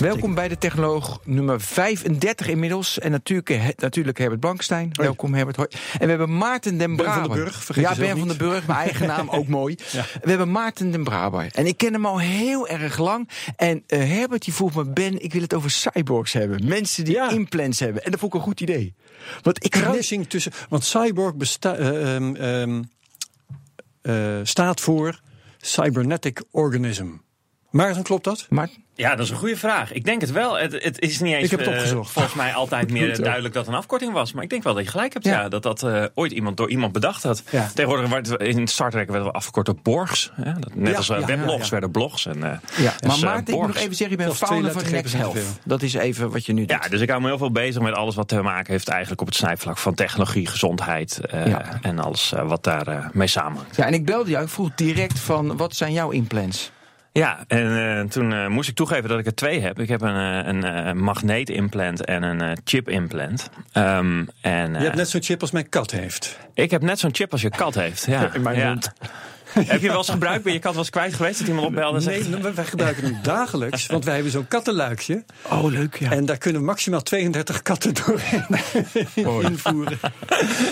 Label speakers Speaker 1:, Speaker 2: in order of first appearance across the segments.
Speaker 1: Welkom bij de Technoloog nummer 35 inmiddels. En natuurlijk, natuurlijk Herbert Blankenstein. Welkom Herbert. Hoi. En we hebben Maarten den
Speaker 2: Ben
Speaker 1: Braber.
Speaker 2: van den Burg, vergeet
Speaker 1: Ja, Ben van den Burg, mijn eigen naam, ook mooi. We hebben Maarten den Braber. En ik ken hem al heel erg lang. En eh, Herbert die vroeg me, Ben, ik wil het over cyborgs hebben. Mensen die
Speaker 2: Ja.
Speaker 1: implants hebben. En dat vond ik een goed idee. Want ik
Speaker 2: Kruising tussen. Want cyborg besta- eh, ehm, ehm, eh, staat voor cybernetic organism. Maarten, klopt dat?
Speaker 3: Ja, dat is een goede vraag. Ik denk het wel. Het, het is niet eens
Speaker 2: Ik heb het
Speaker 3: eh, volgens mij altijd meer
Speaker 2: Goed, ja.
Speaker 3: duidelijk dat het een afkorting was. Maar ik denk wel dat je gelijk hebt. Ja.
Speaker 1: Ja.
Speaker 3: dat dat eh, ooit iemand door iemand bedacht had.
Speaker 2: Ja.
Speaker 3: Tegenwoordig werd in Star Trek werden we afgekort op borgs. Hè? Dat, net
Speaker 2: Ja,
Speaker 3: als eh,
Speaker 2: ja,
Speaker 3: weblogs
Speaker 2: ja, ja.
Speaker 3: werden blogs. En, eh,
Speaker 1: ja,
Speaker 3: dus,
Speaker 1: maar
Speaker 3: eh,
Speaker 1: Maarten, ik moet nog even zeggen, je bent founder van Next Health. Dat is even wat je nu doet.
Speaker 3: Ja, dus ik hou me heel veel bezig met alles wat te maken heeft eigenlijk op het snijvlak van technologie, gezondheid eh,
Speaker 1: Ja.
Speaker 3: en alles eh, wat daar eh, mee samenhangt.
Speaker 1: Ja, en ik belde jou, ik vroeg direct van, wat zijn jouw implants?
Speaker 3: Ja, en eh, toen eh, moest ik toegeven dat ik er twee heb. Ik heb een, eh, een eh, magneetimplant en een chip-implant. Ehm, en,
Speaker 2: Je hebt net zo'n chip als mijn kat heeft.
Speaker 3: Ik heb net zo'n chip als je kat heeft. Ja.
Speaker 2: In mijn
Speaker 3: ja.
Speaker 2: mond.
Speaker 3: heb je wel eens gebruikt? Ben je kat wel eens kwijt geweest? Dat iemand opbelde en zegt...
Speaker 2: Nee, wij gebruiken hem dagelijks, want wij hebben zo'n kattenluikje.
Speaker 1: Oh, leuk, ja.
Speaker 2: En daar kunnen maximaal 32 katten doorheen invoeren. Maar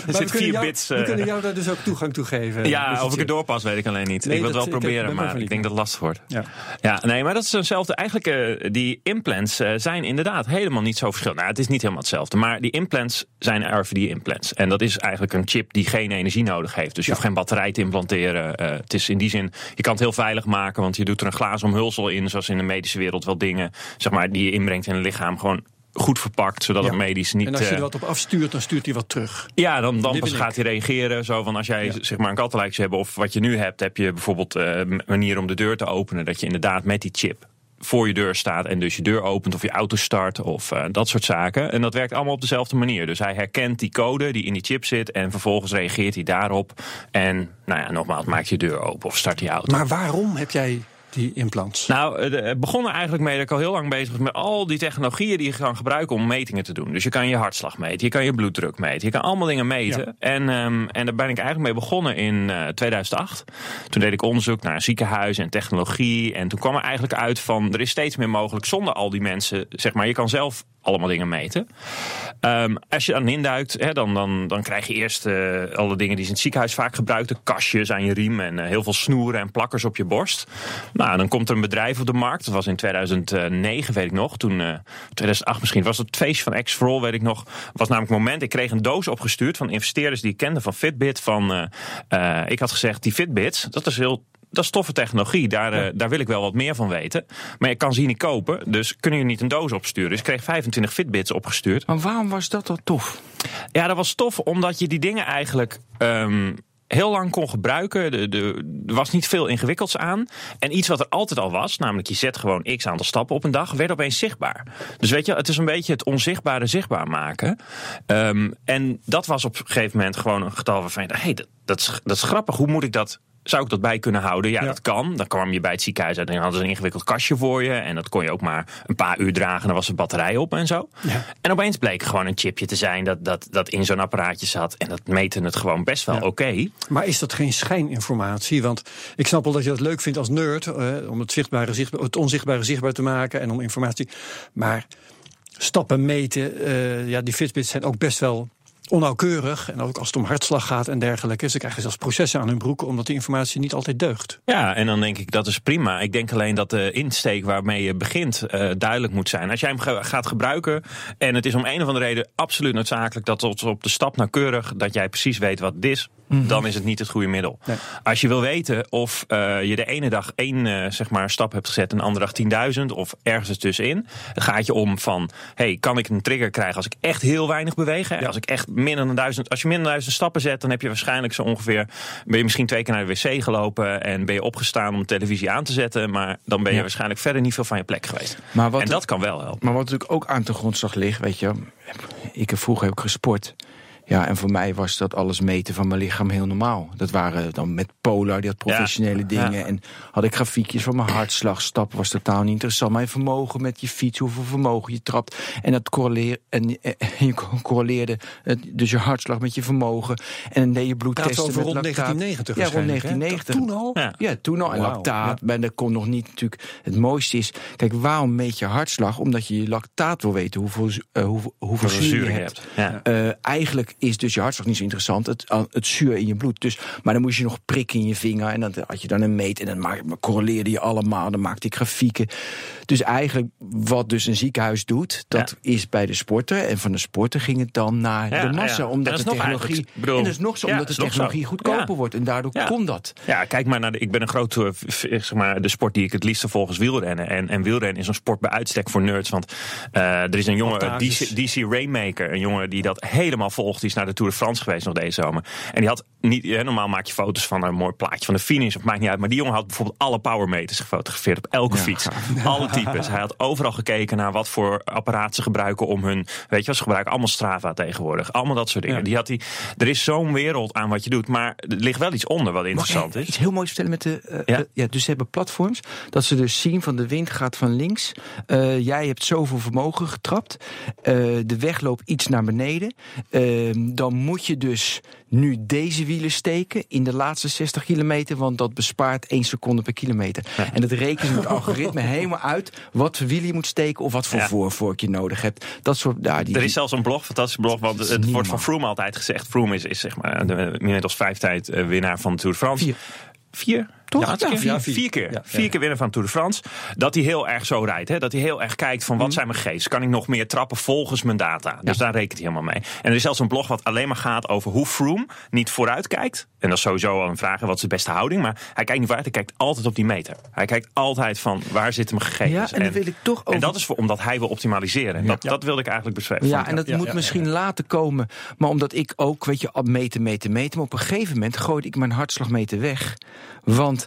Speaker 2: we
Speaker 3: zit vier
Speaker 2: kunnen jou-
Speaker 3: bits,
Speaker 2: We
Speaker 3: eh,
Speaker 2: kunnen jou daar dus ook toegang toe geven.
Speaker 3: Ja,
Speaker 2: je
Speaker 3: of ik er doorpas, weet ik alleen niet.
Speaker 2: Nee,
Speaker 3: ik wil het wel proberen,
Speaker 2: maar
Speaker 3: ik denk dat het lastig wordt.
Speaker 2: Ja.
Speaker 3: Ja, nee, maar dat is hetzelfde. Eigenlijk, eh, die implants eh, zijn inderdaad helemaal niet zo verschillend. Nou, het is niet helemaal hetzelfde. Maar die implants zijn RFID-implants. En dat is eigenlijk een chip die geen energie nodig heeft. Dus je hoeft geen batterij te implanteren. Eh, het is in die zin, je kan het heel veilig maken. Want je doet er een glazen omhulsel in. Zoals in de medische wereld wel dingen, zeg maar, die je inbrengt in het lichaam. Gewoon goed verpakt, zodat
Speaker 2: Ja.
Speaker 3: het medisch niet...
Speaker 2: En als je
Speaker 3: eh,
Speaker 2: er wat op afstuurt, dan stuurt hij wat terug.
Speaker 3: ja, dan, dan pas gaat hij reageren. Zo van als jij zeg maar een kattenlijkje hebt of wat je nu hebt, heb je bijvoorbeeld eh, een manier om de deur te openen. Dat je inderdaad met die chip voor je deur staat en dus je deur opent of je auto start of eh, dat soort zaken. En dat werkt allemaal op dezelfde manier. Dus hij herkent die code die in die chip zit en vervolgens reageert hij daarop. En nou ja, nogmaals, maakt je deur open of start je auto.
Speaker 2: Maar waarom heb jij die implants?
Speaker 3: Nou, eh, het begon er eigenlijk mee dat ik al heel lang bezig was met al die technologieën die je kan gebruiken om metingen te doen. Dus je kan je hartslag meten, je kan je bloeddruk meten, je kan allemaal dingen meten.
Speaker 2: Ja.
Speaker 3: En, ehm, en daar ben ik eigenlijk mee begonnen in eh, 2008. Toen deed ik onderzoek naar ziekenhuizen en technologie. En toen kwam er eigenlijk uit van er is steeds meer mogelijk zonder al die mensen. Zeg maar, je kan zelf allemaal dingen meten. Ehm, als je dan induikt, dan, dan, dan krijg je eerst eh, alle dingen die ze in het ziekenhuis vaak gebruikten. Kastjes aan je riem en eh, heel veel snoeren en plakkers op je borst. Nou, dan komt er een bedrijf op de markt. Dat was in 2009, weet ik nog. Toen, eh 2008 misschien, was het feestje van X for weet ik nog. was namelijk het moment, ik kreeg een doos opgestuurd van investeerders die ik kende van Fitbit. Van, eh, eh, ik had gezegd, die Fitbits, dat is heel... Dat is toffe technologie, daar, eh, daar wil ik wel wat meer van weten. Maar ik kan ze hier niet kopen, dus kunnen jullie niet een doos opsturen? Dus ik kreeg 25 Fitbits opgestuurd.
Speaker 1: Maar waarom was dat dan tof?
Speaker 3: Ja, dat was tof, omdat je die dingen eigenlijk ehm, heel lang kon gebruiken. Er was niet veel ingewikkelds aan. En iets wat er altijd al was, namelijk je zet gewoon x aantal stappen op een dag, werd opeens zichtbaar. Dus weet je, het is een beetje het onzichtbare zichtbaar maken. Ehm, en dat was op een gegeven moment gewoon een getal waarvan je dacht, hey, dat, dat, is, dat is grappig, hoe moet ik dat zou ik dat bij kunnen houden? Ja,
Speaker 2: Ja.
Speaker 3: dat kan. Dan kwam je bij het ziekenhuis uit en hadden ze een ingewikkeld kastje voor je. En dat kon je ook maar een paar uur dragen. Dan was de batterij op en zo.
Speaker 2: Ja.
Speaker 3: En opeens bleek gewoon een chipje te zijn dat, dat, dat in zo'n apparaatje zat. En dat meten het gewoon best wel
Speaker 2: Ja.
Speaker 3: oké.
Speaker 2: Maar is dat geen schijninformatie? Want ik snap wel dat je dat leuk vindt als nerd, eh, om het, zichtbare zichtbaar, het onzichtbare zichtbaar te maken en om informatie. Maar stappen meten, eh, ja, die Fitbits zijn ook best wel onnauwkeurig. En ook als het om hartslag gaat en dergelijke. Ze krijgen zelfs processen aan hun broek, omdat die informatie niet altijd deugt.
Speaker 3: Ja, en dan denk ik dat is prima. Ik denk alleen dat de insteek waarmee je begint eh, duidelijk moet zijn. Als jij hem gaat gebruiken en het is om een of andere reden absoluut noodzakelijk dat tot op de stap nauwkeurig dat jij precies weet wat het is, dan is het niet het goede middel.
Speaker 2: Nee.
Speaker 3: Als je wil weten of eh, je de ene dag één eh, zeg maar, stap hebt gezet en de andere dag 10.000 of ergens ertussenin, dan gaat je om van, hey, kan ik een trigger krijgen als ik echt heel weinig beweeg? Hè? Als ik echt minder dan duizend, als je minder dan duizend stappen zet, dan heb je waarschijnlijk zo ongeveer, ben je misschien twee keer naar de wc gelopen en ben je opgestaan om de televisie aan te zetten, maar dan ben je
Speaker 1: Ja.
Speaker 3: waarschijnlijk verder niet veel van je plek geweest.
Speaker 1: Maar wat
Speaker 3: en dat kan wel helpen.
Speaker 1: Maar wat natuurlijk ook aan de grondslag ligt, weet je, ik heb vroeger ook gesport. Ja, en voor mij was dat alles meten van mijn lichaam heel normaal. Dat waren dan met Polar, die had professionele dingen.
Speaker 3: ja.
Speaker 1: En had ik grafiekjes van mijn hartslag. Stappen was totaal niet interessant. Mijn vermogen met je fiets, hoeveel vermogen je trapt. En dat correleer, en, eh, je correleerde het- dus je hartslag met je vermogen. En dan deed je bloedtesten
Speaker 2: over
Speaker 1: met
Speaker 2: rond
Speaker 1: lactaat.
Speaker 2: 1990
Speaker 1: Ja, rond
Speaker 2: waarschijnlijk, hè?
Speaker 1: 1990.
Speaker 2: Toen al?
Speaker 3: Ja.
Speaker 1: Ja, toen al. En lactaat. Maar dat kon nog niet natuurlijk. Het mooiste is. Kijk, waarom meet je hartslag? Omdat je je lactaat wil weten. Hoeveel, eh, hoeveel, hoeveel
Speaker 3: Hoeveel
Speaker 1: zuur je hebt. Eh, eigenlijk is dus je hartslag niet zo interessant. Het, het zuur in je bloed. Dus, maar dan moest je nog prikken in je vinger. En dan had je dan een meet. En dan maak, correleerde je allemaal. Dan maakte ik grafieken. Dus eigenlijk wat dus een ziekenhuis doet. Dat is bij de sporter. En van de sporter ging het dan naar
Speaker 3: Ja,
Speaker 1: de massa.
Speaker 3: ja.
Speaker 1: Omdat
Speaker 3: dat
Speaker 1: de technologie.
Speaker 3: bedoel,
Speaker 1: en dat is nog zo. omdat de technologie goedkoper wordt. En daardoor kon dat.
Speaker 3: Ja, kijk maar naar de. Ik ben een groot. eh, zeg maar, de sport die ik het liefste volg is wielrennen. En, en wielrennen is een sport bij uitstek voor nerds. Want eh, er is een jongen. DC, DC Rainmaker. Een jongen die dat helemaal volgt. Is naar de Tour de France geweest nog deze zomer. En die had niet. eh, normaal maak je foto's van een mooi plaatje van de finish. Of maakt niet uit. Maar die jongen had bijvoorbeeld alle powermeters gefotografeerd op elke fiets. Alle types. Hij had overal gekeken naar wat voor apparaat ze gebruiken om hun. Weet je wat ze gebruiken? Allemaal Strava tegenwoordig. Allemaal dat soort dingen.
Speaker 2: Ja.
Speaker 3: Die had hij. Er is zo'n wereld aan wat je doet. Maar er ligt wel iets onder wat interessant is.
Speaker 1: Iets heel moois vertellen met de. eh,
Speaker 3: Ja.
Speaker 1: eh, ja, dus ze hebben platforms. Dat ze dus zien van de wind gaat van links. Eh, jij hebt zoveel vermogen getrapt. Eh, de weg loopt iets naar beneden. Eh, dan moet je dus nu deze wielen steken in de laatste 60 kilometer. Want dat bespaart 1 seconde per kilometer. En dat rekent met algoritme helemaal uit. Wat wielen je moet steken. Of wat voor
Speaker 3: Ja.
Speaker 1: voorvork je nodig hebt. Dat soort. Ja, die,
Speaker 3: Er is zelfs een blog, fantastische blog, want het wordt van. Froome altijd gezegd. Froome is, is zeg maar de inmiddels vijf tijd eh, winnaar van de Tour de France.
Speaker 1: Vier.
Speaker 3: Vier?
Speaker 1: Toch?
Speaker 3: Ja, vier,
Speaker 2: ja, vier.
Speaker 3: vier keer.
Speaker 2: Ja,
Speaker 3: vier keer winnen van Tour de France. Dat hij heel erg zo rijdt. Hè? Dat hij heel erg kijkt van
Speaker 1: Mhm.
Speaker 3: wat zijn mijn gegevens? Kan ik nog meer trappen volgens mijn data? Dus daar rekent hij helemaal mee. En er is zelfs een blog wat alleen maar gaat over hoe Froome niet vooruit kijkt. En dat is sowieso al een vraag, wat is de beste houding? Maar hij kijkt niet vooruit, hij kijkt altijd op die meter. Hij kijkt altijd van waar zitten mijn gegevens?
Speaker 1: Ja, en wil ik toch
Speaker 3: En dat is voor, omdat hij wil optimaliseren. En dat, dat wilde ik eigenlijk beschrijven.
Speaker 1: Ja, en dat moet misschien later komen. Maar omdat ik ook, weet je, meten, meten, meten. Maar op een gegeven moment gooide ik mijn hartslagmeter weg. Want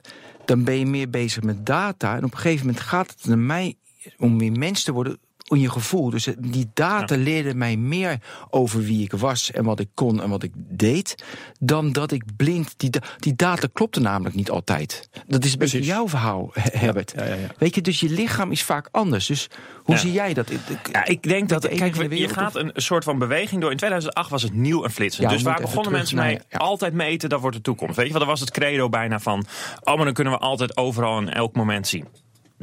Speaker 1: dan ben je meer bezig met data. En op een gegeven moment gaat het naar mij om meer mens te worden. In je gevoel. Dus die data leerde mij meer over wie ik was en wat ik kon en wat ik deed. Dan dat ik blind. Die, die data klopte namelijk niet altijd. Dat is een jouw verhaal, Herbert.
Speaker 2: ja, ja, ja.
Speaker 1: Weet je, dus je lichaam is vaak anders. Dus hoe
Speaker 3: Ja.
Speaker 1: zie jij dat?
Speaker 3: Ja, ik denk dat,
Speaker 1: de
Speaker 3: kijk,
Speaker 1: de
Speaker 3: je
Speaker 1: wereld,
Speaker 3: gaat een soort van beweging door. In 2008 was het nieuw en flitsend.
Speaker 1: Ja, we
Speaker 3: dus waar begonnen mensen mee?
Speaker 1: ja.
Speaker 3: Altijd meten, dat wordt de toekomst. Weet je wel, dat was het credo bijna van... oh, maar dan kunnen we altijd overal en elk moment zien.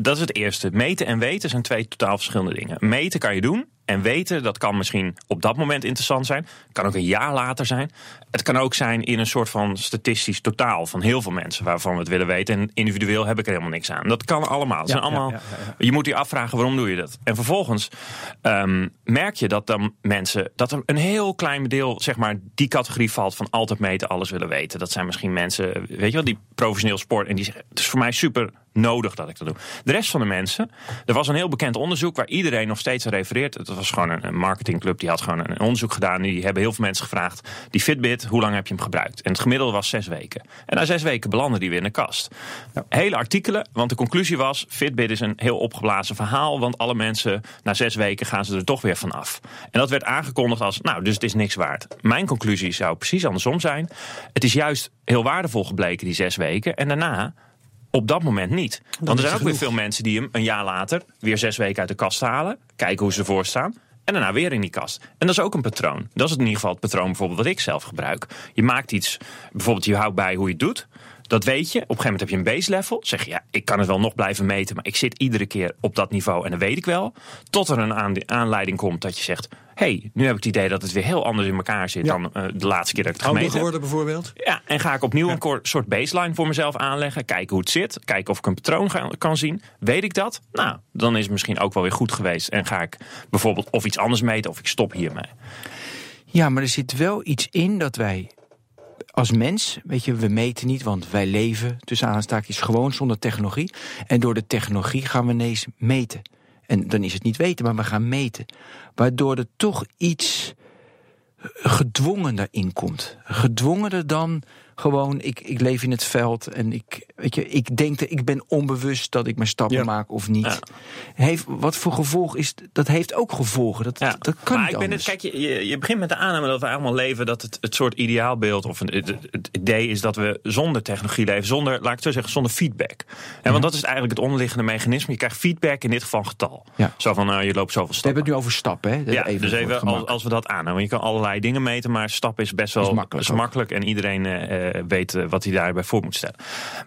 Speaker 3: Dat is het eerste. Meten en weten zijn twee totaal verschillende dingen. Meten kan je doen. En weten, dat kan misschien op dat moment interessant zijn. Kan ook een jaar later zijn. Het kan ook zijn in een soort van statistisch totaal van heel veel mensen waarvan we het willen weten. En individueel heb ik er helemaal niks aan. Dat kan allemaal. Het zijn
Speaker 2: Ja,
Speaker 3: allemaal
Speaker 2: ja, ja, ja.
Speaker 3: je moet je afvragen waarom doe je dat. En vervolgens ehm, merk je dat dan mensen, dat er een heel klein deel, zeg maar, die categorie valt van altijd meten, alles willen weten. Dat zijn misschien mensen, weet je wel, die professioneel sport en die zeggen: het is voor mij super nodig dat ik dat doe. De rest van de mensen, er was een heel bekend onderzoek waar iedereen nog steeds aan refereert. Het was gewoon een, een marketingclub die had gewoon een, een onderzoek gedaan. Die hebben heel veel mensen gevraagd: die Fitbit, hoe lang heb je hem gebruikt? En het gemiddelde was zes weken. En na zes weken belanden die weer in de kast. Hele artikelen, want de conclusie was: Fitbit is een heel opgeblazen verhaal, want alle mensen na zes weken gaan ze er toch weer van af. En dat werd aangekondigd als: nou, dus het is niks waard. Mijn conclusie zou precies andersom zijn: het is juist heel waardevol gebleken die zes weken, en daarna op dat moment niet. Want er zijn ook weer veel mensen die hem een jaar later weer zes weken uit de kast halen. Kijken hoe ze ervoor staan. En daarna weer in die kast. En dat is ook een patroon. Dat is in ieder geval het patroon bijvoorbeeld wat ik zelf gebruik. Je maakt iets, bijvoorbeeld je houdt bij hoe je het doet. Dat weet je. Op een gegeven moment heb je een base level. Zeg je, ja, ik kan het wel nog blijven meten, maar ik zit iedere keer op dat niveau en dat weet ik wel. Tot er een aan- aanleiding komt dat je zegt, hey, nu heb ik het idee dat het weer heel anders in elkaar zit
Speaker 2: Ja.
Speaker 3: dan eh, de laatste keer dat ik het gemeten heb.
Speaker 2: geworden bijvoorbeeld?
Speaker 3: Ja, en ga ik opnieuw een soort baseline voor mezelf aanleggen. Kijken hoe het zit. Kijken of ik een patroon ga- kan zien. Weet ik dat? Nou, dan is het misschien ook wel weer goed geweest. En ga ik bijvoorbeeld of iets anders meten of ik stop hiermee.
Speaker 1: Ja, maar er zit wel iets in dat wij als mens, weet je, we meten niet, want wij leven tussen aanstakjes gewoon zonder technologie. En door de technologie gaan we ineens meten. En dan is het niet weten, maar we gaan meten. Waardoor er toch iets gedwongener in komt. Gedwongener dan gewoon, ik, ik leef in het veld en ik Weet je, ik denk dat ik ben onbewust dat ik mijn stappen
Speaker 2: Ja.
Speaker 1: maak of niet.
Speaker 3: Ja.
Speaker 1: Heeft, wat voor gevolg is dat? heeft ook gevolgen. Dat,
Speaker 3: Ja.
Speaker 1: dat kan
Speaker 3: maar
Speaker 1: niet
Speaker 3: ik ben het, kijk, je, je, begint met de aanname dat we allemaal leven dat het, het soort ideaalbeeld of het, het, het idee is dat we zonder technologie leven, zonder, laat ik het zo zeggen, zonder feedback. En want dat is eigenlijk het onderliggende mechanisme. Je krijgt feedback in dit geval getal.
Speaker 1: Ja.
Speaker 3: Zo van, nou, je loopt zoveel
Speaker 1: We
Speaker 3: stappen.
Speaker 1: hebben het nu over stappen, hè?
Speaker 3: Ja, dus even als, als we dat aannemen. Je kan allerlei dingen meten, maar stappen is best wel
Speaker 1: Is makkelijk
Speaker 3: is
Speaker 1: ook.
Speaker 3: makkelijk en iedereen eh, eh, weet eh, wat hij daarbij voor moet stellen.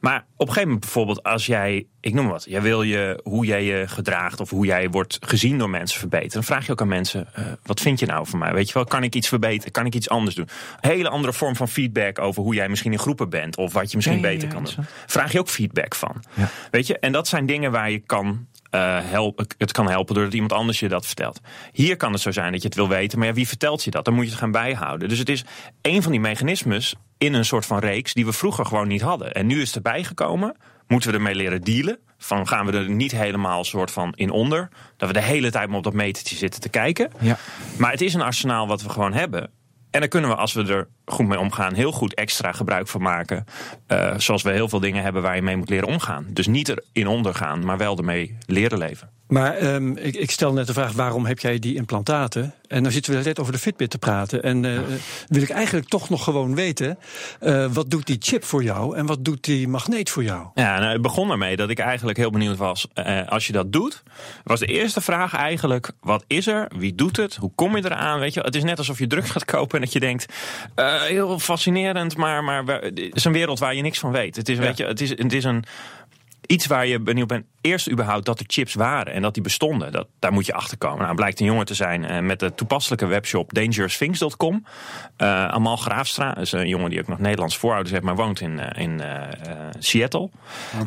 Speaker 3: Maar op een gegeven moment bijvoorbeeld als jij, ik noem wat, jij wil je hoe jij je gedraagt of hoe jij wordt gezien door mensen verbeteren, dan vraag je ook aan mensen, eh, wat vind je nou van mij? Weet je wel, kan ik iets verbeteren? Kan ik iets anders doen? Een hele andere vorm van feedback over hoe jij misschien in groepen bent of wat je misschien
Speaker 1: Ja,
Speaker 3: beter
Speaker 1: ja,
Speaker 3: kan doen. Vraag je ook feedback van. Weet je, en dat zijn dingen waar je kan eh, helpen. Het kan helpen doordat iemand anders je dat vertelt. Hier kan het zo zijn dat je het wil weten, maar ja, wie vertelt je dat? Dan moet je het gaan bijhouden. Dus het is een van die mechanismes in een soort van reeks die we vroeger gewoon niet hadden. En nu is het erbij gekomen. Moeten we ermee leren dealen? Van gaan we er niet helemaal soort van in onder? Dat we de hele tijd maar op dat metertje zitten te kijken.
Speaker 1: Ja.
Speaker 3: Maar het is een arsenaal wat we gewoon hebben. En daar kunnen we, als we er goed mee omgaan, heel goed extra gebruik van maken. Eh, zoals we heel veel dingen hebben waar je mee moet leren omgaan. Dus niet erin ondergaan, maar wel ermee leren leven.
Speaker 2: Maar ehm, ik, ik stel net de vraag, waarom heb jij die implantaten? En dan zitten we net over de Fitbit te praten. En eh, wil ik eigenlijk toch nog gewoon weten... eh, wat doet die chip voor jou en wat doet die magneet voor jou?
Speaker 3: Ja, nou, het begon ermee dat ik eigenlijk heel benieuwd was. eh, als je dat doet, was de eerste vraag eigenlijk: wat is er? Wie doet het? Hoe kom je eraan? Weet je, het is net alsof je drugs gaat kopen en dat je denkt: eh, heel fascinerend, maar, maar het is een wereld waar je niks van weet. Het is, weet je, het is, het is een. Iets waar je benieuwd bent, eerst überhaupt dat er chips waren en dat die bestonden. Dat, daar moet je achter komen. Nou, blijkt een jongen te zijn eh, met de toepasselijke webshop dangerousthings.com. Eh Amal Graafstra is een jongen die ook nog Nederlands voorouders heeft, maar woont in, eh, in Seattle.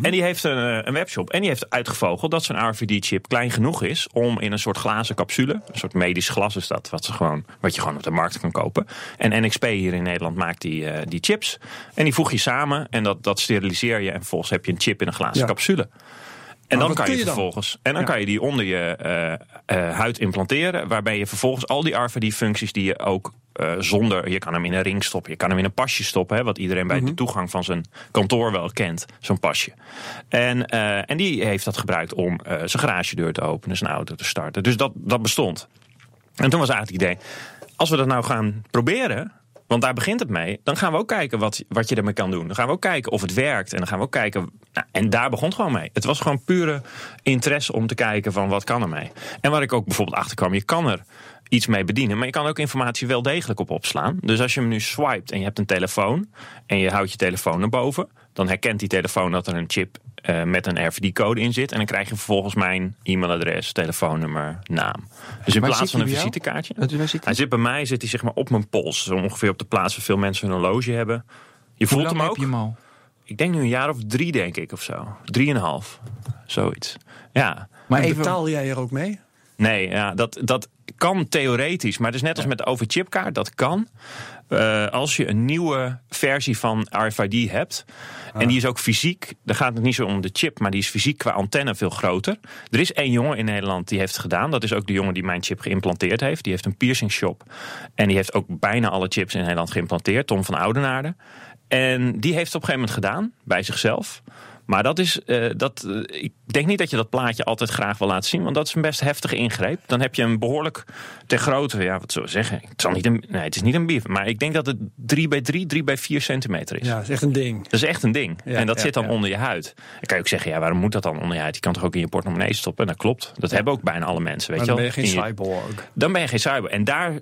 Speaker 3: En die heeft een, een webshop en die heeft uitgevogeld dat zijn RFID-chip klein genoeg is om in een soort glazen capsule, een soort medisch glas is dat, wat, ze gewoon, wat je gewoon op de markt kan kopen. En NXP hier in Nederland maakt die, die chips. En die voeg je samen en dat, dat steriliseer je en vervolgens heb je een chip in een glazen
Speaker 2: Ja.
Speaker 3: Capsule. En dan kan je,
Speaker 2: kun je dan?
Speaker 3: vervolgens. En dan
Speaker 2: Ja.
Speaker 3: kan je die onder je eh, eh, huid implanteren. Waarbij je vervolgens al die RFID-functies die je ook eh, zonder. Je kan hem in een ring stoppen, je kan hem in een pasje stoppen. Hè, wat iedereen bij
Speaker 2: Mhm.
Speaker 3: de toegang van zijn kantoor wel kent. Zo'n pasje. En, en die heeft dat gebruikt om zijn garagedeur te openen, zijn auto te starten. Dus dat, dat bestond. En toen was eigenlijk het idee. Als we dat nou gaan proberen. Want daar begint het mee. Dan gaan we ook kijken wat, wat je ermee kan doen. Dan gaan we ook kijken of het werkt. En dan gaan we ook kijken. Nou, en daar begon het gewoon mee. Het was gewoon pure interesse om te kijken van wat kan er mee. En waar ik ook bijvoorbeeld achter kwam. Je kan er iets mee bedienen. Maar je kan ook informatie wel degelijk op opslaan. Dus als je hem nu swipet en je hebt een telefoon. En je houdt je telefoon naar boven. Dan herkent die telefoon dat er een chip eh, met een RFID-code in zit. En dan krijg je vervolgens mijn e-mailadres, telefoonnummer, naam. Dus in
Speaker 1: Waar
Speaker 3: plaats van een visitekaartje.
Speaker 1: Waar zit hij?
Speaker 3: Hij zit bij mij, zit hij zeg maar op mijn pols. Zo ongeveer op de plaats waar veel mensen hun horloge hebben. Je
Speaker 1: Hoe
Speaker 3: voelt
Speaker 1: lang
Speaker 3: hem
Speaker 1: heb
Speaker 3: ook.
Speaker 1: je hem al?
Speaker 3: Ik denk nu een jaar of drie, denk ik, of zo. Drieënhalf. Zoiets. Ja.
Speaker 1: Maar
Speaker 2: En
Speaker 1: even,
Speaker 2: betaal jij er ook mee?
Speaker 3: Nee, ja, dat, dat kan theoretisch. Maar het is net als met de overchipkaart. Dat kan. Eh, als je een nieuwe versie van RFID hebt. En die is ook fysiek. Dan gaat het niet zo om de chip. Maar die is fysiek qua antenne veel groter. Er is één jongen in Nederland die heeft het gedaan. Dat is ook de jongen die mijn chip geïmplanteerd heeft. Die heeft een piercing shop. En die heeft ook bijna alle chips in Nederland geïmplanteerd. Tom van Oudenaarde. En die heeft het op een gegeven moment gedaan. Bij zichzelf. Maar dat is, eh, dat, eh, ik denk niet dat je dat plaatje altijd graag wil laten zien, want dat is een best heftige ingreep. Dan heb je een behoorlijk ter grootte, ja, wat zou ik zeggen? Het, zal niet een, nee, het is niet een bief, maar ik denk dat het 3 bij 3, 3 bij 4 centimeter is.
Speaker 2: Ja, dat is echt een ding.
Speaker 3: Dat is echt een ding.
Speaker 2: Ja,
Speaker 3: en dat
Speaker 2: ja,
Speaker 3: zit dan
Speaker 2: ja.
Speaker 3: onder je huid. Dan kan je ook zeggen, ja, waarom moet dat dan onder je huid? Je kan toch ook in je portemonnee stoppen? En dat klopt. Dat hebben ook bijna alle mensen, weet
Speaker 2: Maar
Speaker 3: je
Speaker 2: dan
Speaker 3: wel.
Speaker 2: ben je geen cyborg.
Speaker 3: dan ben je geen cyber. En daar,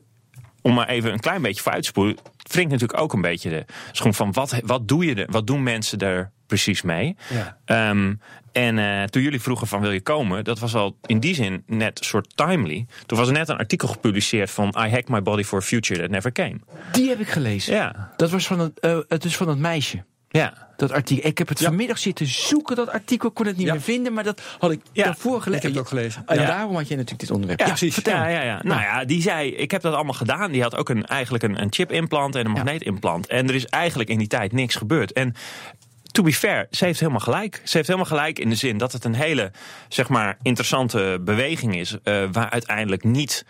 Speaker 3: om maar even een klein beetje vooruit te spoelen, wringt natuurlijk ook een beetje de schoen van wat, wat doe je er, wat doen mensen er precies mee?
Speaker 2: Ja.
Speaker 3: Ehm, en eh, toen jullie vroegen van wil je komen, dat was al in die zin net soort timely. Toen was er net een artikel gepubliceerd van I hacked my body for a future that never came.
Speaker 1: die heb ik gelezen.
Speaker 3: Ja,
Speaker 1: Dat was van het, eh, het is van het meisje.
Speaker 3: ja.
Speaker 1: Dat artikel. Ik heb het vanmiddag zitten zoeken, dat artikel. kon het niet
Speaker 2: Ja.
Speaker 1: meer vinden, maar dat had ik
Speaker 3: Ja,
Speaker 1: daarvoor gelezen.
Speaker 2: Ik heb het ook gelezen.
Speaker 1: En daarom had je natuurlijk dit onderwerp.
Speaker 3: Ja,
Speaker 2: precies.
Speaker 1: Vertel.
Speaker 3: Ja, ja. Nou ja, die zei, ik heb dat allemaal gedaan. Die had ook een, eigenlijk een, een chip-implant en een magneetimplant. En er is eigenlijk in die tijd niks gebeurd. En to be fair, ze heeft helemaal gelijk. Ze heeft helemaal gelijk in de zin dat het een hele, zeg maar, interessante beweging is. eh, waar uiteindelijk niet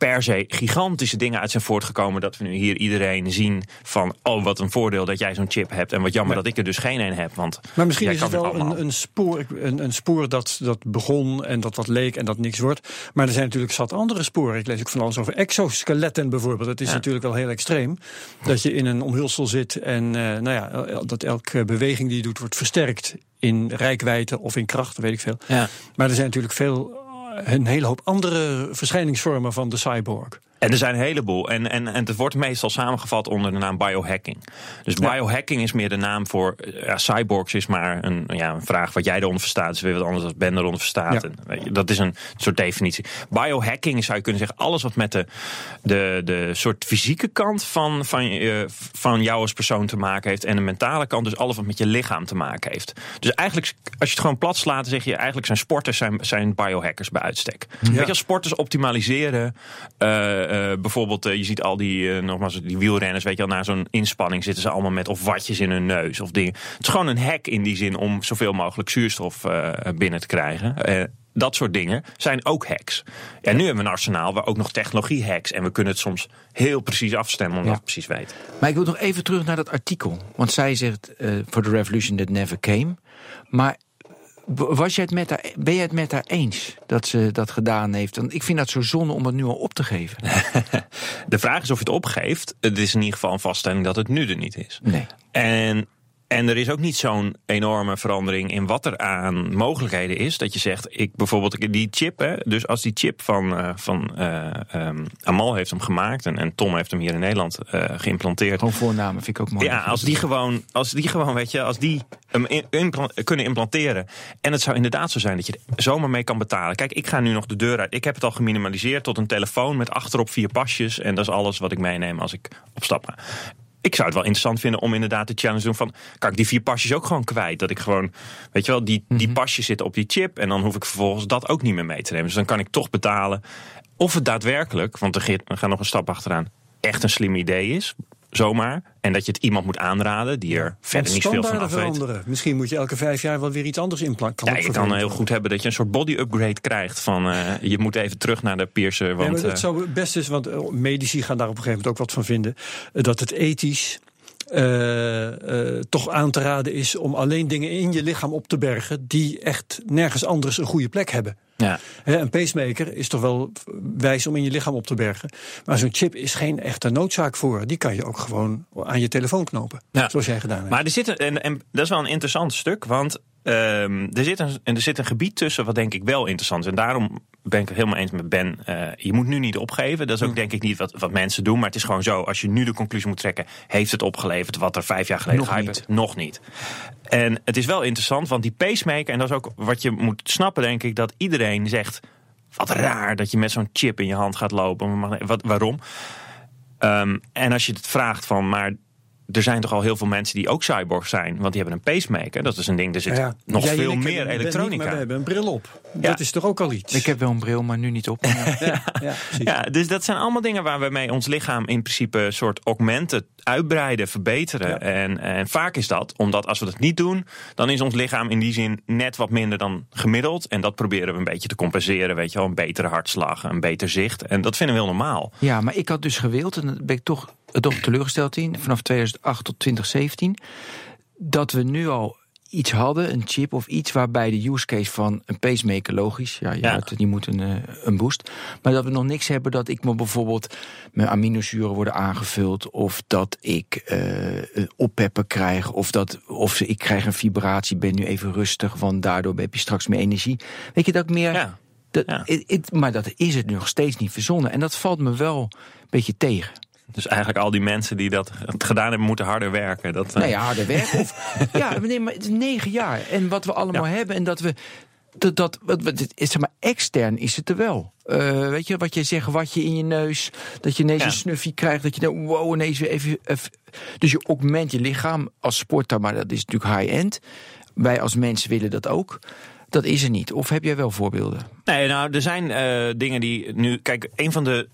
Speaker 3: per se gigantische dingen uit zijn voortgekomen. Dat we nu hier iedereen zien van, oh wat een voordeel dat jij zo'n chip hebt. En wat jammer dat ik er dus geen een heb. Want
Speaker 2: Maar misschien is het wel een, een, spoor, een, een spoor dat, dat begon en dat wat leek en dat niks wordt. Maar er zijn natuurlijk zat andere sporen. Ik lees ook van alles over exoskeletten bijvoorbeeld. Het is
Speaker 3: Ja.
Speaker 2: natuurlijk wel heel extreem. Dat je in een omhulsel zit en eh, nou ja, dat elke beweging die je doet wordt versterkt in rijkwijde of in kracht, weet ik veel.
Speaker 3: Ja.
Speaker 2: Maar er zijn natuurlijk veel, een hele hoop andere verschijningsvormen van de cyborg.
Speaker 3: En er zijn een heleboel. En, en, en het wordt meestal samengevat onder de naam biohacking. Dus
Speaker 2: Ja.
Speaker 3: biohacking is meer de naam voor. eh, Ja, cyborgs is maar een, ja, een vraag wat jij eronder verstaat. is weer wat anders dan Ben eronder verstaat.
Speaker 2: Ja.
Speaker 3: En, dat is een soort definitie. Biohacking zou je kunnen zeggen. alles wat met de, de, de soort fysieke kant van, van, je- van jou als persoon te maken heeft. En de mentale kant. Dus alles wat met je lichaam te maken heeft. Dus eigenlijk, als je het gewoon plat slaat, zeg je eigenlijk zijn sporters zijn, zijn biohackers bij uitstek. Weet je, als sporters optimaliseren. eh, eh, bijvoorbeeld, eh, je ziet al die, eh, nogmaals, die wielrenners, weet je wel, na zo'n inspanning zitten ze allemaal met of watjes in hun neus of dingen. Het is gewoon een hack in die zin om zoveel mogelijk zuurstof binnen te krijgen. Dat soort dingen zijn ook hacks. Ja, nu hebben we een arsenaal waar ook nog technologie hacks. En we kunnen het soms heel precies afstemmen omdat
Speaker 1: Ja.
Speaker 3: we precies weten.
Speaker 1: Maar ik wil nog even terug naar dat artikel. Want zij zegt, for the revolution that never came. Maar was jij het met haar, ben je het met haar eens dat ze dat gedaan heeft? Want ik vind dat zo zonde om dat nu al op te geven.
Speaker 3: De vraag is of je het opgeeft. Het is in ieder geval een vaststelling dat het nu er niet is.
Speaker 1: Nee.
Speaker 3: En, en er is ook niet zo'n enorme verandering in wat er aan mogelijkheden is. Dat je zegt, ik bijvoorbeeld die chip, hè, dus als die chip van, eh, van eh, ehm, Amal heeft hem gemaakt en, en Tom heeft hem hier in Nederland eh, geïmplanteerd.
Speaker 1: Gewoon voornamen vind ik ook mooi.
Speaker 3: Ja, als die gewoon, als die gewoon, weet je, als die hem in- kunnen implanteren. En het zou inderdaad zo zijn dat je er zomaar mee kan betalen. Kijk, ik ga nu nog de deur uit. Ik heb het al geminimaliseerd tot een telefoon met achterop vier pasjes. En dat is alles wat ik meeneem als ik op stap ga. Ik zou het wel interessant vinden om inderdaad de challenge te doen van... kan ik die vier pasjes ook gewoon kwijt? Dat ik gewoon, weet je wel, die, die pasjes zitten op die chip... en dan hoef ik vervolgens dat ook niet meer mee te nemen. Dus dan kan ik toch betalen. Of het daadwerkelijk, want er er gaat nog een stap achteraan... echt een slim idee is, zomaar. En dat je het iemand moet aanraden die er verder niet veel van af weet.
Speaker 2: veranderen. Misschien moet je elke vijf jaar wel weer iets anders implanten.
Speaker 3: Ja, je kan heel goed hebben dat je een soort body upgrade krijgt. Van eh, je moet even terug naar de piercer. Want
Speaker 2: maar het
Speaker 3: eh,
Speaker 2: zou best is, want eh, medici gaan daar op een gegeven moment ook wat van vinden, eh, dat het ethisch eh, eh, toch aan te raden is om alleen dingen in je lichaam op te bergen die echt nergens anders een goede plek hebben.
Speaker 3: ja.
Speaker 2: Een pacemaker is toch wel wijs om in je lichaam op te bergen. Maar zo'n chip is geen echte noodzaak voor. Die kan je ook gewoon aan je telefoon knopen.
Speaker 3: Ja.
Speaker 2: Zoals jij gedaan hebt.
Speaker 3: Maar er zit een, en, en dat is wel een interessant stuk. Want ehm, er, zit een, en er zit een gebied tussen wat denk ik wel interessant is. En daarom ben ik het helemaal eens met Ben. eh, je moet nu niet opgeven. Dat is ook denk ik niet wat, wat mensen doen. Maar het is gewoon zo. Als je nu de conclusie moet trekken. Heeft het opgeleverd wat er vijf jaar geleden
Speaker 1: Nog
Speaker 3: gehyped
Speaker 1: niet.
Speaker 3: werd? Nog niet. En het is wel interessant. Want die pacemaker. En dat is ook wat je moet snappen denk ik. Dat iedereen zegt. Wat raar dat je met zo'n chip in je hand gaat lopen. Wat, waarom? Ehm, en als je het vraagt van, maar er zijn toch al heel veel mensen die ook cyborg zijn, want die hebben een pacemaker. Dat is een ding, er zit
Speaker 2: Ja,
Speaker 3: nog veel meer
Speaker 2: hebben- Ben niet,
Speaker 3: elektronica.
Speaker 2: maar we hebben een bril op.
Speaker 3: Ja.
Speaker 2: Dat is toch ook al iets.
Speaker 1: Ik heb wel een bril, maar nu niet op.
Speaker 2: ja, ja, precies.
Speaker 3: Ja, dus dat zijn allemaal dingen waar we mee ons lichaam in principe een soort augmenten, uitbreiden, verbeteren.
Speaker 2: Ja.
Speaker 3: En, en vaak is dat, omdat als we dat niet doen, dan is ons lichaam in die zin net wat minder dan gemiddeld. En dat proberen we een beetje te compenseren, weet je wel, een betere hartslag, een beter zicht. En dat vinden we heel normaal.
Speaker 1: Ja, maar ik had dus gewild, en daar ben ik toch, toch teleurgesteld in, vanaf 2008 tot 2017, dat we nu al iets hadden, een chip of iets waarbij de use case van een pacemaker logisch, ja, je
Speaker 3: Ja.
Speaker 1: die moet een, eh, een boost, maar dat we nog niks hebben dat ik me bijvoorbeeld mijn aminozuren worden aangevuld of dat ik eh een oppeppen krijg of dat of ik krijg een vibratie, ben nu even rustig, want daardoor heb je straks meer energie. Weet je dat ik meer
Speaker 3: Ja.
Speaker 1: dat,
Speaker 3: Ja.
Speaker 1: maar dat is het nog steeds niet verzonnen. En dat valt me wel een beetje tegen.
Speaker 3: Dus eigenlijk al die mensen die dat gedaan hebben, moeten harder werken. Dat, eh,
Speaker 1: Nou ja, harder werken. Of, ja, nee, maar het is negen jaar. En wat we allemaal
Speaker 3: Ja.
Speaker 1: hebben. En dat we. Dat, dat, zeg maar, extern is het er wel. Eh, weet je, wat je zegt, wat je in je neus. Dat je ineens
Speaker 3: Ja.
Speaker 1: een snuffie krijgt. Dat je denkt, wow, ineens weer even, even. Dus je augment je lichaam als sporter. Maar dat is natuurlijk high-end. Wij als mensen willen dat ook. Dat is er niet. Of heb jij wel voorbeelden?
Speaker 3: Nee, nou, er zijn uh, dingen die nu. Kijk, een van de.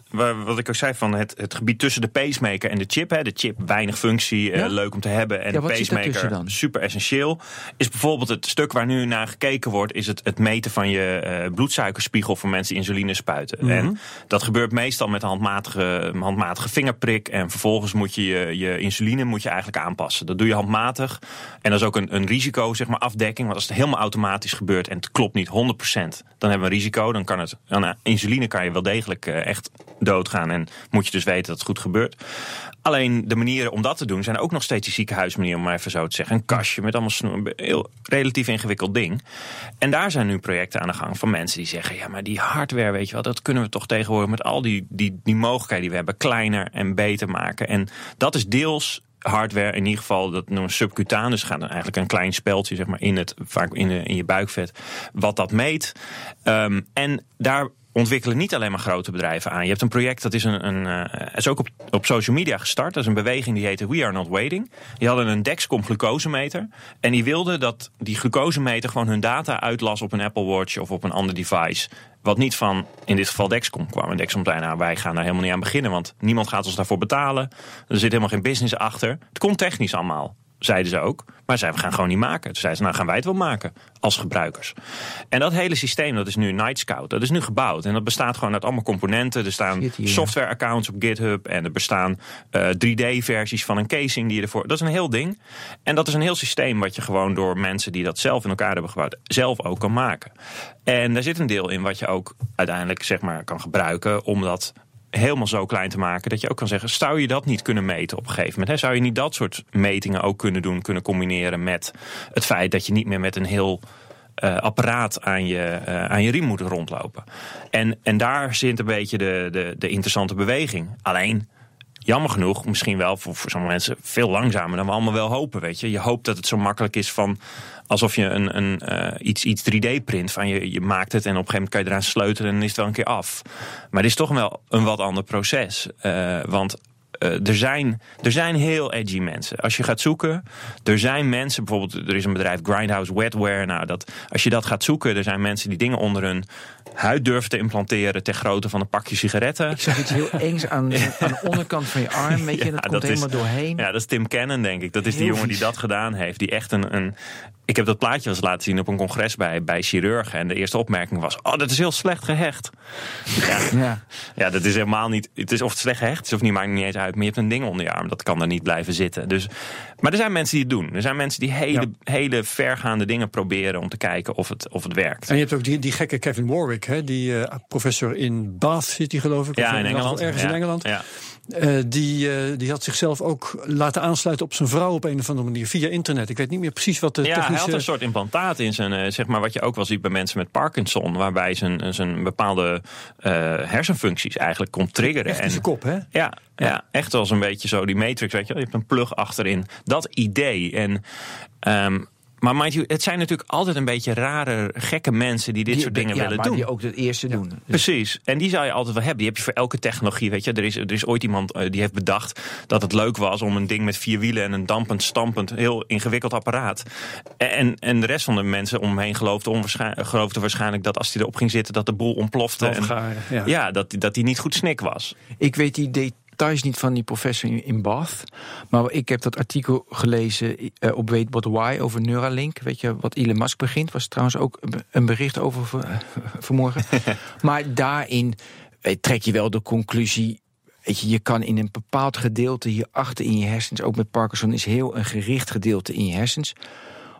Speaker 3: Wat ik ook zei van het, het gebied tussen de pacemaker en de chip. Hè, de chip, weinig functie, uh, leuk om te hebben. En
Speaker 1: Ja,
Speaker 3: de pacemaker, super essentieel. Is bijvoorbeeld het stuk waar nu naar gekeken wordt. Is het, het meten van je uh, bloedsuikerspiegel voor mensen die insuline spuiten.
Speaker 1: Mhm.
Speaker 3: En dat gebeurt meestal met een handmatige, handmatige vingerprik. En vervolgens moet je, je je insuline moet je eigenlijk aanpassen. Dat doe je handmatig. En dat is ook een, een risico, zeg maar, afdekking. Want als het helemaal automatisch gebeurt en het klopt niet 100%, dan hebben we een risico. Dan kan het, aan insuline kan je wel degelijk uh, echt doodgaan. En moet je dus weten dat het goed gebeurt. Alleen de manieren om dat te doen zijn ook nog steeds die ziekenhuismanier, om maar even zo te zeggen. Een kastje met allemaal snoer, heel relatief ingewikkeld ding. En daar zijn nu projecten aan de gang van mensen die zeggen: ja, maar die hardware, weet je wel, dat kunnen we toch tegenwoordig met al die, die, die mogelijkheden die we hebben kleiner en beter maken. En dat is deels hardware, in ieder geval dat noemen subcutanus, gaat dan eigenlijk een klein speldje zeg maar, in, het, vaak in, in je buikvet, wat dat meet. Um, en daar ontwikkelen niet alleen maar grote bedrijven aan. Je hebt een project, dat is, een, een, uh, is ook op, op social media gestart. Dat is een beweging die heette We Are Not Waiting. Die hadden een Dexcom glucosemeter. En die wilden dat die glucosemeter gewoon hun data uitlas op een Apple Watch of op een ander device. Wat niet van, in dit geval Dexcom kwam. En Dexcom zei, nou, wij gaan daar helemaal niet aan beginnen. Want niemand gaat ons daarvoor betalen. Er zit helemaal geen business achter. Het kon technisch allemaal zeiden ze ook. Maar zeiden, we gaan gewoon niet maken. Toen zeiden ze, nou gaan wij het wel maken als gebruikers. En dat hele systeem, dat is nu Night Scout. Dat is nu gebouwd. En dat bestaat gewoon uit allemaal componenten. Er staan software-accounts op GitHub. En er bestaan uh, 3D-versies van een casing die je ervoor... Dat is een heel ding. En dat is een heel systeem wat je gewoon door mensen die dat zelf in elkaar hebben gebouwd... zelf ook kan maken. En daar zit een deel in wat je ook uiteindelijk zeg maar, kan gebruiken... om dat helemaal zo klein te maken dat je ook kan zeggen: zou je dat niet kunnen meten op een gegeven moment? Hè? Zou je niet dat soort metingen ook kunnen doen, kunnen combineren met het feit dat je niet meer met een heel uh, apparaat aan je, uh, aan je riem moet rondlopen? En, en daar zit een beetje de, de, de interessante beweging. Alleen. Jammer genoeg, misschien wel voor, voor sommige mensen veel langzamer dan we allemaal wel hopen. Weet je. je hoopt dat het zo makkelijk is van alsof je een, een, uh, iets, iets 3D-print. Van je, je maakt het en op een gegeven moment kan je eraan sleutelen en is het wel een keer af. Maar het is toch wel een wat ander proces. Uh, want uh, er, zijn, er zijn heel edgy mensen. Als je gaat zoeken, er zijn mensen, bijvoorbeeld, er is een bedrijf Grindhouse Wetware. Nou, dat, als je dat gaat zoeken, er zijn mensen die dingen onder hun huid durven te implanteren ter grootte van een pakje sigaretten.
Speaker 1: Ik zag iets heel engs aan, aan de onderkant van je arm, weet je, ja, dat, dat komt is, helemaal doorheen.
Speaker 3: Ja, dat is Tim Cannon, denk ik. Dat is heel die jongen die dat gedaan heeft. Die echt een, een ik heb dat plaatje eens laten zien op een congres bij, bij chirurgen. En de eerste opmerking was: Oh, dat is heel slecht gehecht. Ja, ja. ja dat is helemaal niet. Het is of het slecht gehecht is of niet, maakt niet eens uit. Maar je hebt een ding onder je arm. Dat kan er niet blijven zitten. Dus, maar er zijn mensen die het doen. Er zijn mensen die hele, ja. hele vergaande dingen proberen om te kijken of het, of het werkt.
Speaker 2: En je hebt ook die, die gekke Kevin Warwick, hè, die uh, professor in Bath zit, die geloof ik.
Speaker 3: Ja,
Speaker 2: of
Speaker 3: in Engeland.
Speaker 2: Ergens
Speaker 3: ja.
Speaker 2: in Engeland.
Speaker 3: Ja.
Speaker 2: Uh, die, uh, die had zichzelf ook laten aansluiten op zijn vrouw op een of andere manier via internet. Ik weet niet meer precies wat de
Speaker 3: ja,
Speaker 2: technische...
Speaker 3: hij had een soort implantaat in zijn, zeg maar wat je ook wel ziet bij mensen met Parkinson, waarbij zijn, zijn bepaalde hersenfuncties eigenlijk kon triggeren.
Speaker 2: Echt in zijn kop, hè?
Speaker 3: Ja, ja, ja, echt als een beetje zo die Matrix, weet je wel. Je hebt een plug achterin. Dat idee. En um, maar mind you, het zijn natuurlijk altijd een beetje rare, gekke mensen die dit
Speaker 1: die,
Speaker 3: soort dingen
Speaker 1: ja,
Speaker 3: willen
Speaker 1: maar
Speaker 3: doen.
Speaker 1: die ook het eerste doen.
Speaker 3: Precies. En die zou je altijd wel hebben. Die heb je voor elke technologie. Weet je, er is, er is ooit iemand uh, die heeft bedacht dat het leuk was om een ding met vier wielen en een dampend, stampend, heel ingewikkeld apparaat. En, en de rest van de mensen om me heen geloofde, geloofde waarschijnlijk dat als hij erop ging zitten, dat de boel ontplofte. En,
Speaker 2: ja,
Speaker 3: ja dat, dat hij niet goed snik was.
Speaker 1: Ik weet die details niet van die professor in, in Bath. Maar ik heb dat artikel gelezen uh, op Weet What Why over Neuralink. Weet je wat Elon Musk begint? Was trouwens ook een bericht over vanmorgen. maar daarin uh, trek je wel de conclusie. Weet je, je kan in een bepaald gedeelte hierachter in je hersens, ook met Parkinson, is heel een gericht gedeelte in je hersens.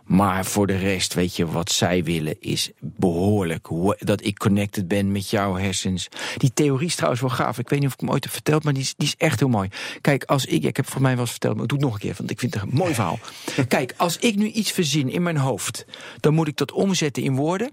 Speaker 1: Maar voor de rest, weet je, wat zij willen is behoorlijk. Dat ik connected ben met jouw hersens. Die theorie is trouwens wel gaaf. Ik weet niet of ik hem ooit heb verteld, maar die is, die is echt heel mooi. Kijk, als ik, ik heb voor mij wel eens verteld, maar ik doe het nog een keer, want ik vind het een mooi verhaal. Kijk, als ik nu iets verzin in mijn hoofd, dan moet ik dat omzetten in woorden.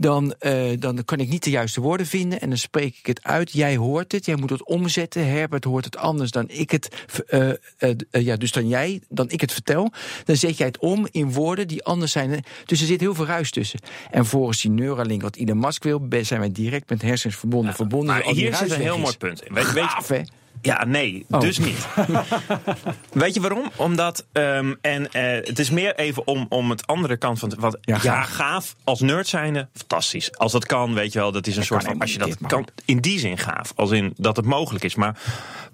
Speaker 1: Dan, uh, dan kan ik niet de juiste woorden vinden en dan spreek ik het uit. Jij hoort het, jij moet het omzetten. Herbert hoort het anders dan ik het. Uh, uh, ja, dus dan jij, dan ik het vertel. Dan zet jij het om in woorden die anders zijn. Dus er zit heel veel ruis tussen. En volgens die Neuralink, wat Elon Musk wil, zijn wij direct met hersens verbonden.
Speaker 3: Ja,
Speaker 1: verbonden
Speaker 3: maar hier zit een heel mooi punt.
Speaker 1: Weet, Gaaf, hè?
Speaker 3: Ja, nee,
Speaker 1: Oh.
Speaker 3: dus niet. Weet je waarom? Omdat, ehm, en eh, het is meer even om, om het andere kant van... het- Want,
Speaker 1: Ja,
Speaker 3: gaaf. Als nerd zijnde, fantastisch. Als dat kan, weet je wel, dat is een soort van... Als je dat kan, in die zin gaaf. Als in dat het mogelijk is. Maar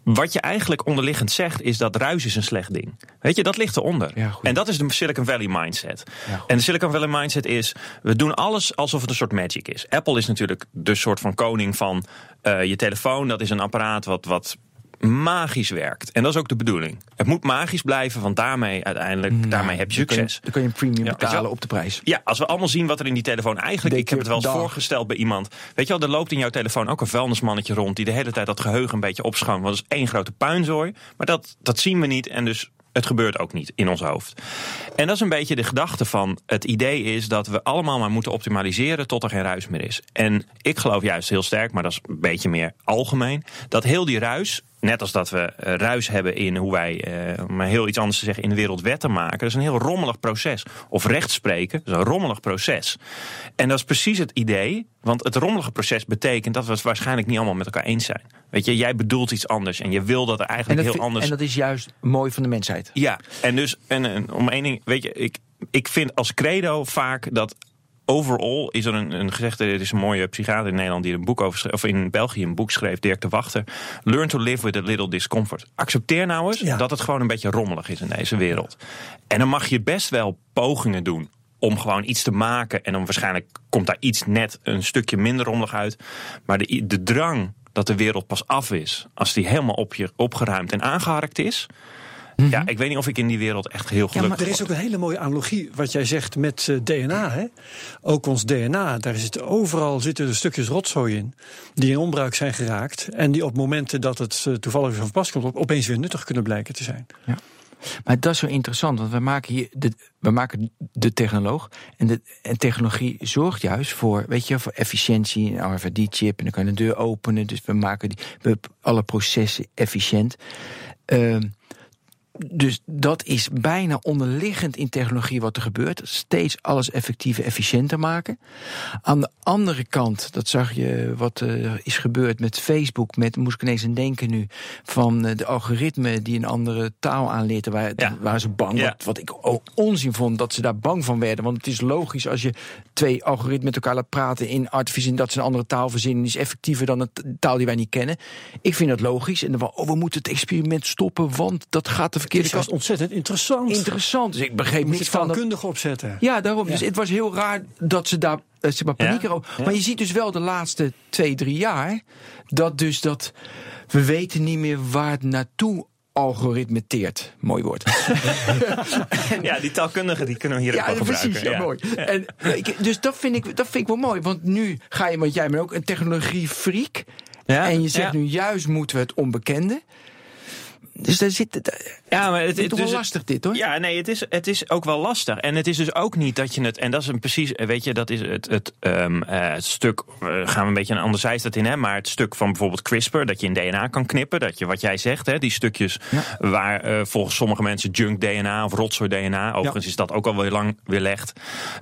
Speaker 3: wat je eigenlijk onderliggend zegt, is dat ruis is een slecht ding. Weet je, dat ligt eronder.
Speaker 1: Ja,
Speaker 3: en dat is de Silicon Valley mindset.
Speaker 1: Ja,
Speaker 3: en de Silicon Valley mindset is, we doen alles alsof het een soort magic is. Apple is natuurlijk de soort van koning van eh, je telefoon. Dat is een apparaat wat, wat magisch werkt. En dat is ook de bedoeling. Het moet magisch blijven, want daarmee uiteindelijk, daarmee heb je
Speaker 1: Dan kun
Speaker 3: succes.
Speaker 1: Dan kun je een premium
Speaker 3: Ja,
Speaker 1: betalen op de prijs.
Speaker 3: Ja, als we allemaal zien wat er in die telefoon eigenlijk... Ik heb het wel eens
Speaker 1: dag.
Speaker 3: voorgesteld bij iemand. Weet je wel, er loopt in jouw telefoon ook een vuilnismannetje rond... die de hele tijd dat geheugen een beetje opschoont. Want dat is één grote puinzooi. Maar dat, dat zien we niet en dus... Het gebeurt ook niet in ons hoofd. En dat is een beetje de gedachte van het idee is dat we allemaal maar moeten optimaliseren tot er geen ruis meer is. En ik geloof juist heel sterk, maar dat is een beetje meer algemeen, dat heel die ruis, net als dat we eh, ruis hebben in hoe wij, eh, om maar heel iets anders te zeggen, in de wereld wetten maken, dat is een heel rommelig proces. Of rechtspreken, dat is een rommelig proces. En dat is precies het idee, want het rommelige proces betekent dat we het waarschijnlijk niet allemaal met elkaar eens zijn. Weet je, jij bedoelt iets anders en je wil dat er
Speaker 1: En
Speaker 3: eigenlijk
Speaker 1: dat,
Speaker 3: heel anders
Speaker 1: en dat is juist mooi van de mensheid.
Speaker 3: ja, en dus en, en om één ding, weet je, ik, ik vind als credo vaak dat overall is er een, een gezegde, er is een mooie psychiater in Nederland die een boek over schreef, of in België een boek schreef, Dirk de Wachter. Learn to live with a little discomfort. Accepteer nou eens
Speaker 2: Ja.
Speaker 3: dat het gewoon een beetje rommelig is in deze wereld. En dan mag je best wel pogingen doen om gewoon iets te maken. En dan waarschijnlijk komt daar iets net een stukje minder rommelig uit. Maar de, de drang dat de wereld pas af is, als die helemaal op je opgeruimd en aangeharkt is. Ja, ik weet niet of ik in die wereld echt heel gelukkig
Speaker 2: maar er is ook een hele mooie analogie wat jij zegt met eh, DNA. Hè? Ook ons DNA, daar zitten overal zitten er stukjes rotzooi in die in onbruik zijn geraakt en die op momenten dat het eh, toevallig weer van pas komt op, opeens weer nuttig kunnen blijken te zijn.
Speaker 1: Maar dat is zo interessant, want we maken hier de, we maken de technoloog. En, de, en technologie zorgt juist voor, weet je, voor efficiëntie. Een RFID-chip en dan kan je de deur openen. Dus we maken die, we, alle processen efficiënt. Ehm, dus dat is bijna onderliggend in technologie wat er gebeurt. Steeds alles effectiever, efficiënter maken. Aan de andere kant, dat zag je wat er is gebeurd met Facebook. Met, moest ik ineens aan denken nu, van eh, de algoritme die een andere taal aanleert. Waar,
Speaker 3: Ja.
Speaker 1: waar ze bang,
Speaker 3: Ja.
Speaker 1: wat, wat ik ook onzin vond, dat ze daar bang van werden. Want het is logisch als je twee algoritmen met elkaar laat praten in artificial, dat ze een andere taal verzinnen, die is effectiever dan de taal die wij niet kennen. Ik vind dat logisch. En dan van, oh, we moeten het experiment stoppen, want dat gaat de verkeerde kant.
Speaker 2: ontzettend interessant.
Speaker 1: Interessant. Dus ik begreep
Speaker 2: moet het
Speaker 1: van dat.
Speaker 2: taalkundig opzetten.
Speaker 1: Ja, daarom. Dus het was heel raar dat ze daar eh, zeg maar, paniek
Speaker 3: Ja.
Speaker 1: Maar je ziet dus wel de laatste twee, drie jaar dat dus dat we weten niet meer waar het naartoe algoritmeteert. Mooi woord.
Speaker 3: Ja, die taalkundigen die kunnen we hier ook wel gebruiken.
Speaker 1: precies. Ja, mooi. En, ik- dus dat vind, ik, dat vind ik wel mooi. Want nu ga je, want jij bent ook een technologiefreak.
Speaker 3: Ja,
Speaker 1: en je zegt
Speaker 3: ja.
Speaker 1: nu juist moeten we het onbekende. Dus daar zit het.
Speaker 3: Ja, maar het,
Speaker 1: Het is toch
Speaker 3: dus
Speaker 1: wel lastig dit hoor.
Speaker 3: Ja, nee, het is, het is ook wel lastig. En het is dus ook niet dat je het. En dat is een precies. Weet je, dat is het, het, ehm, eh, het stuk. eh, gaan we een beetje een ander zijstad in, hè? Maar het stuk van bijvoorbeeld CRISPR. Dat je in DNA kan knippen. Dat je wat jij zegt, hè? Die stukjes waar eh, volgens sommige mensen junk DNA of rotzooi DNA. Overigens is dat ook al weer lang weerlegd.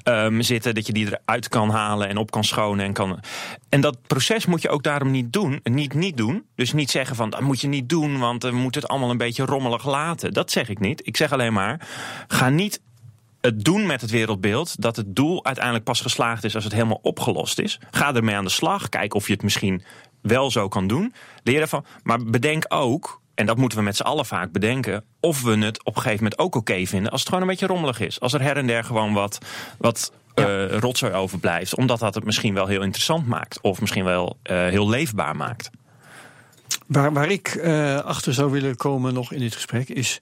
Speaker 3: ehm zitten. Dat je die eruit kan halen en op kan schonen. En, kan, en dat proces moet je ook daarom niet doen. Niet niet doen. Dus niet zeggen van dat moet je niet doen. Want we moeten het allemaal een beetje rommelig laten. Dat zeg ik niet. Ik zeg alleen maar. Ga niet het doen met het wereldbeeld dat het doel uiteindelijk pas geslaagd is als het helemaal opgelost is. Ga ermee aan de slag. Kijk of je het misschien wel zo kan doen. Leer ervan. Maar bedenk ook, en dat moeten we met z'n allen vaak bedenken, of we het op een gegeven moment ook oké vinden als het gewoon een beetje rommelig is. Als er her en der gewoon wat, wat eh, rotzooi overblijft. Omdat dat het misschien wel heel interessant maakt. Of misschien wel eh, heel leefbaar maakt.
Speaker 2: Waar, waar ik eh, achter zou willen komen nog in dit gesprek is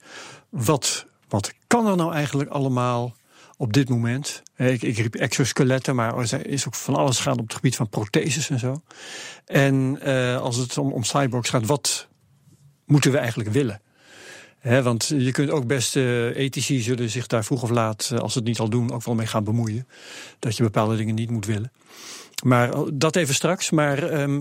Speaker 2: wat, wat kan er nou eigenlijk allemaal op dit moment? Eh, Ik, ik riep exoskeletten, maar er is ook van alles gaan op het gebied van protheses en zo. En eh, als het om, om cyborgs gaat, wat moeten we eigenlijk willen? Want je kunt ook best, eh, ethici zullen zich daar vroeg of laat, als ze het niet al doen, ook wel mee gaan bemoeien. Dat je bepaalde dingen niet moet willen. Maar oh, dat even straks. Maar ehm,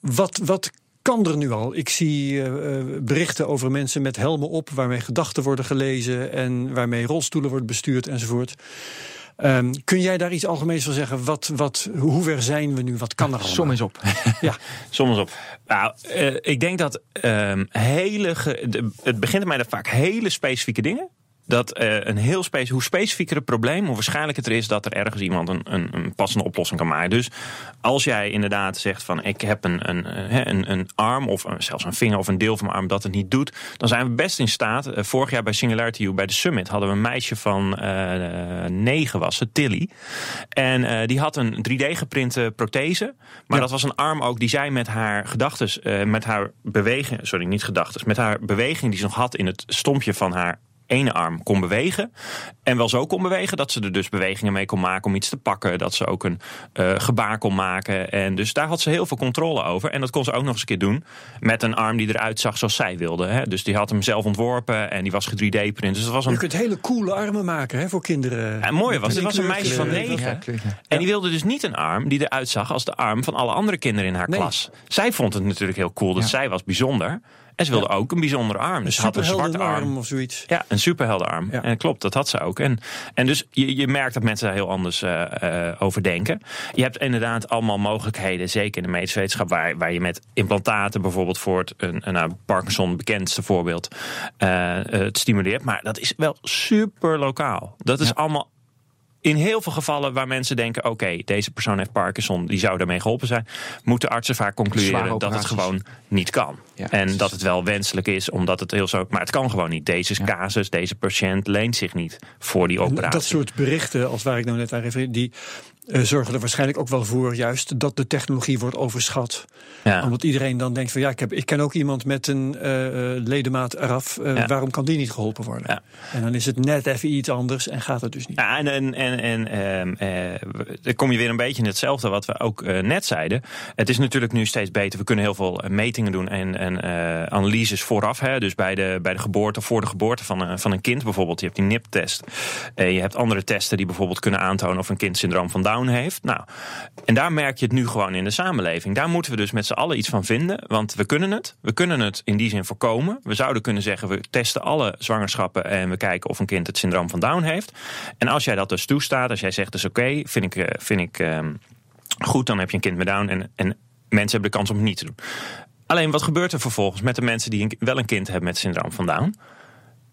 Speaker 2: wat, wat kan er nu al? Ik zie eh, eh, berichten over mensen met helmen op, waarmee gedachten worden gelezen en waarmee rolstoelen worden bestuurd enzovoort. Ehm, kun jij daar iets algemeens van zeggen? Wat, wat, hoe ver zijn we nu? Wat kan er allemaal?
Speaker 1: Som eens op.
Speaker 2: Ja,
Speaker 3: Soms op. Nou, eh, ik denk dat ehm, hele. ge- de- het begint bij dat vaak hele specifieke dingen. Dat eh, een heel hoe specifieker het probleem, hoe waarschijnlijk het er is dat er ergens iemand een, een, een passende oplossing kan maken. Dus als jij inderdaad zegt van ik heb een, een, eh, een, een arm of een- zelfs een vinger of een deel van mijn arm dat het niet doet, dan zijn we best in staat. eh, vorig jaar bij Singularity U, bij de Summit, hadden we een meisje van eh, negen was Tilly. En eh, die had een 3D geprinte prothese. Maar dat was een arm ook die zij met haar gedachten, met haar beweging, sorry, niet gedachten, met haar beweging die ze nog had in het stompje van haar ene arm kon bewegen. En wel zo kon bewegen dat ze er dus bewegingen mee kon maken om iets te pakken. Dat ze ook een eh, gebaar kon maken. En dus daar had ze heel veel controle over. En dat kon ze ook nog eens een keer doen met een arm die eruit zag zoals zij wilde. Hè. Dus die had hem zelf ontworpen en die was 3D-print. Dus dat was
Speaker 2: je
Speaker 3: een
Speaker 2: kunt hele coole armen maken hè, voor kinderen.
Speaker 3: en mooi was, het was een meisje van
Speaker 2: je
Speaker 3: negen. En die wilde dus niet een arm die eruit zag als de arm van alle andere kinderen in haar
Speaker 2: Nee.
Speaker 3: klas. Zij vond het natuurlijk heel cool dat
Speaker 1: Ja.
Speaker 3: zij was bijzonder. En ze wilde ook een bijzondere arm. Dus ze had een zwarte arm.
Speaker 2: Of zoiets.
Speaker 3: Ja, een superheldenarm.
Speaker 2: Ja.
Speaker 3: En klopt, dat had ze ook. En, en dus je, je merkt dat mensen daar heel anders eh, over denken. Je hebt inderdaad allemaal mogelijkheden, zeker in de medische wetenschap, waar, waar je met implantaten bijvoorbeeld voor het een, een, nou, Parkinson, bekendste voorbeeld, eh, het stimuleert. Maar dat is wel super lokaal. Dat is allemaal in heel veel gevallen waar mensen denken: oké, deze persoon heeft Parkinson, die zou daarmee geholpen zijn, moeten artsen vaak concluderen dat het gewoon niet kan.
Speaker 1: Ja.
Speaker 3: En dat het wel wenselijk is, omdat het heel zo. Maar het kan gewoon niet. Deze
Speaker 1: Ja.
Speaker 3: casus, deze patiënt leent zich niet voor die operatie.
Speaker 2: Dat soort berichten, als waar ik nou net aan refereer, die zorgen er waarschijnlijk ook wel voor, juist dat de technologie wordt overschat.
Speaker 3: Ja.
Speaker 2: Omdat iedereen dan denkt van ja, ik, heb, ik ken ook iemand met een eh, eh, ledemaat eraf. eh,
Speaker 3: Ja.
Speaker 2: Waarom kan die niet geholpen worden?
Speaker 3: Ja.
Speaker 2: En dan is het net even iets anders en gaat het dus niet.
Speaker 3: Ja, en, en, en, en ehm, eh, dan kom je weer een beetje in hetzelfde wat we ook eh, net zeiden. Het is natuurlijk nu steeds beter. We kunnen heel veel eh, metingen doen en, en eh, analyses vooraf. Hè, dus bij de, bij de geboorte, voor de geboorte van een, van een kind bijvoorbeeld. Je hebt die NIP-test. Eh, je hebt andere testen die bijvoorbeeld kunnen aantonen of een kind syndroom van Heeft. Nou, en daar merk je het nu gewoon in de samenleving. Daar moeten we dus met z'n allen iets van vinden. Want we kunnen het. We kunnen het in die zin voorkomen. We zouden kunnen zeggen, we testen alle zwangerschappen en we kijken of een kind het syndroom van Down heeft. En als jij dat dus toestaat, als jij zegt, dus oké, vind ik, eh, vind ik ehm, goed, dan heb je een kind met Down. En, en mensen hebben de kans om het niet te doen. Alleen wat gebeurt er vervolgens met de mensen die wel een kind hebben met syndroom van Down?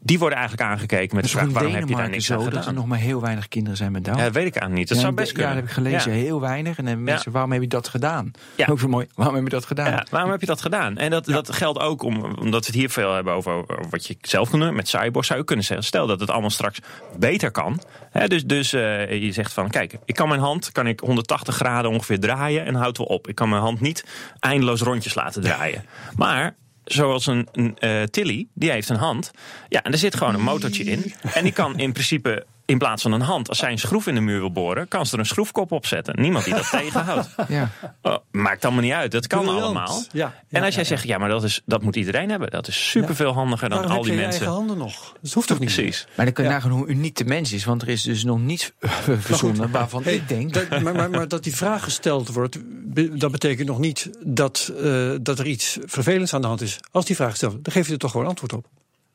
Speaker 3: Die worden eigenlijk aangekeken met de
Speaker 1: Dus
Speaker 3: vraag:
Speaker 1: in
Speaker 3: waarom heb je daar niks
Speaker 1: zo
Speaker 3: aan
Speaker 1: dat er
Speaker 3: gedaan?
Speaker 1: nog maar heel weinig kinderen zijn met Down.
Speaker 3: Ja, dat weet ik eigenlijk niet. Dat
Speaker 1: Ja,
Speaker 3: zou
Speaker 1: de-
Speaker 3: best kunnen.
Speaker 1: Ja, dat heb ik gelezen.
Speaker 3: Ja.
Speaker 1: Heel weinig. En dan mensen, waarom heb je dat gedaan?
Speaker 3: Ja.
Speaker 1: Ook zo mooi. Waarom heb je dat gedaan?
Speaker 3: Ja, waarom heb je dat gedaan? En dat, dat geldt ook om, omdat we het hier veel hebben over, over wat je zelf kan doen. Met cyborg zou je kunnen zeggen, stel dat het allemaal straks beter kan. Hè, dus dus eh, je zegt van, kijk, ik kan mijn hand kan ik 180 graden ongeveer draaien en houdt wel op. Ik kan mijn hand niet eindeloos rondjes laten draaien. Maar zoals een, een eh, Tilly, die heeft een hand. Ja, en er zit gewoon een motortje in. En die kan in principe in plaats van een hand, als zij een schroef in de muur wil boren, kan ze er een schroefkop op zetten. Niemand die dat tegenhoudt.
Speaker 1: Ja.
Speaker 3: Oh, maakt allemaal niet uit. Dat kan allemaal.
Speaker 2: Ja,
Speaker 3: en
Speaker 2: ja,
Speaker 3: als jij
Speaker 2: ja,
Speaker 3: zegt, ja, maar dat, is, dat moet iedereen hebben. Dat is super veel handiger dan
Speaker 2: Waarom
Speaker 3: al
Speaker 2: heb
Speaker 3: die mensen.
Speaker 2: eigen handen nog? Dat hoeft toch niet?
Speaker 3: Precies.
Speaker 1: Maar dan kun je
Speaker 2: Ja.
Speaker 1: nagaan hoe uniek de mens is. Want er is dus nog niets eh, verzonnen waarvan
Speaker 2: Hey,
Speaker 1: ik denk...
Speaker 2: dat, maar, maar, maar dat die vraag gesteld wordt, be- dat betekent nog niet dat, eh, dat er iets vervelends aan de hand is. Als die vraag gesteld wordt, dan geef je er toch gewoon antwoord op.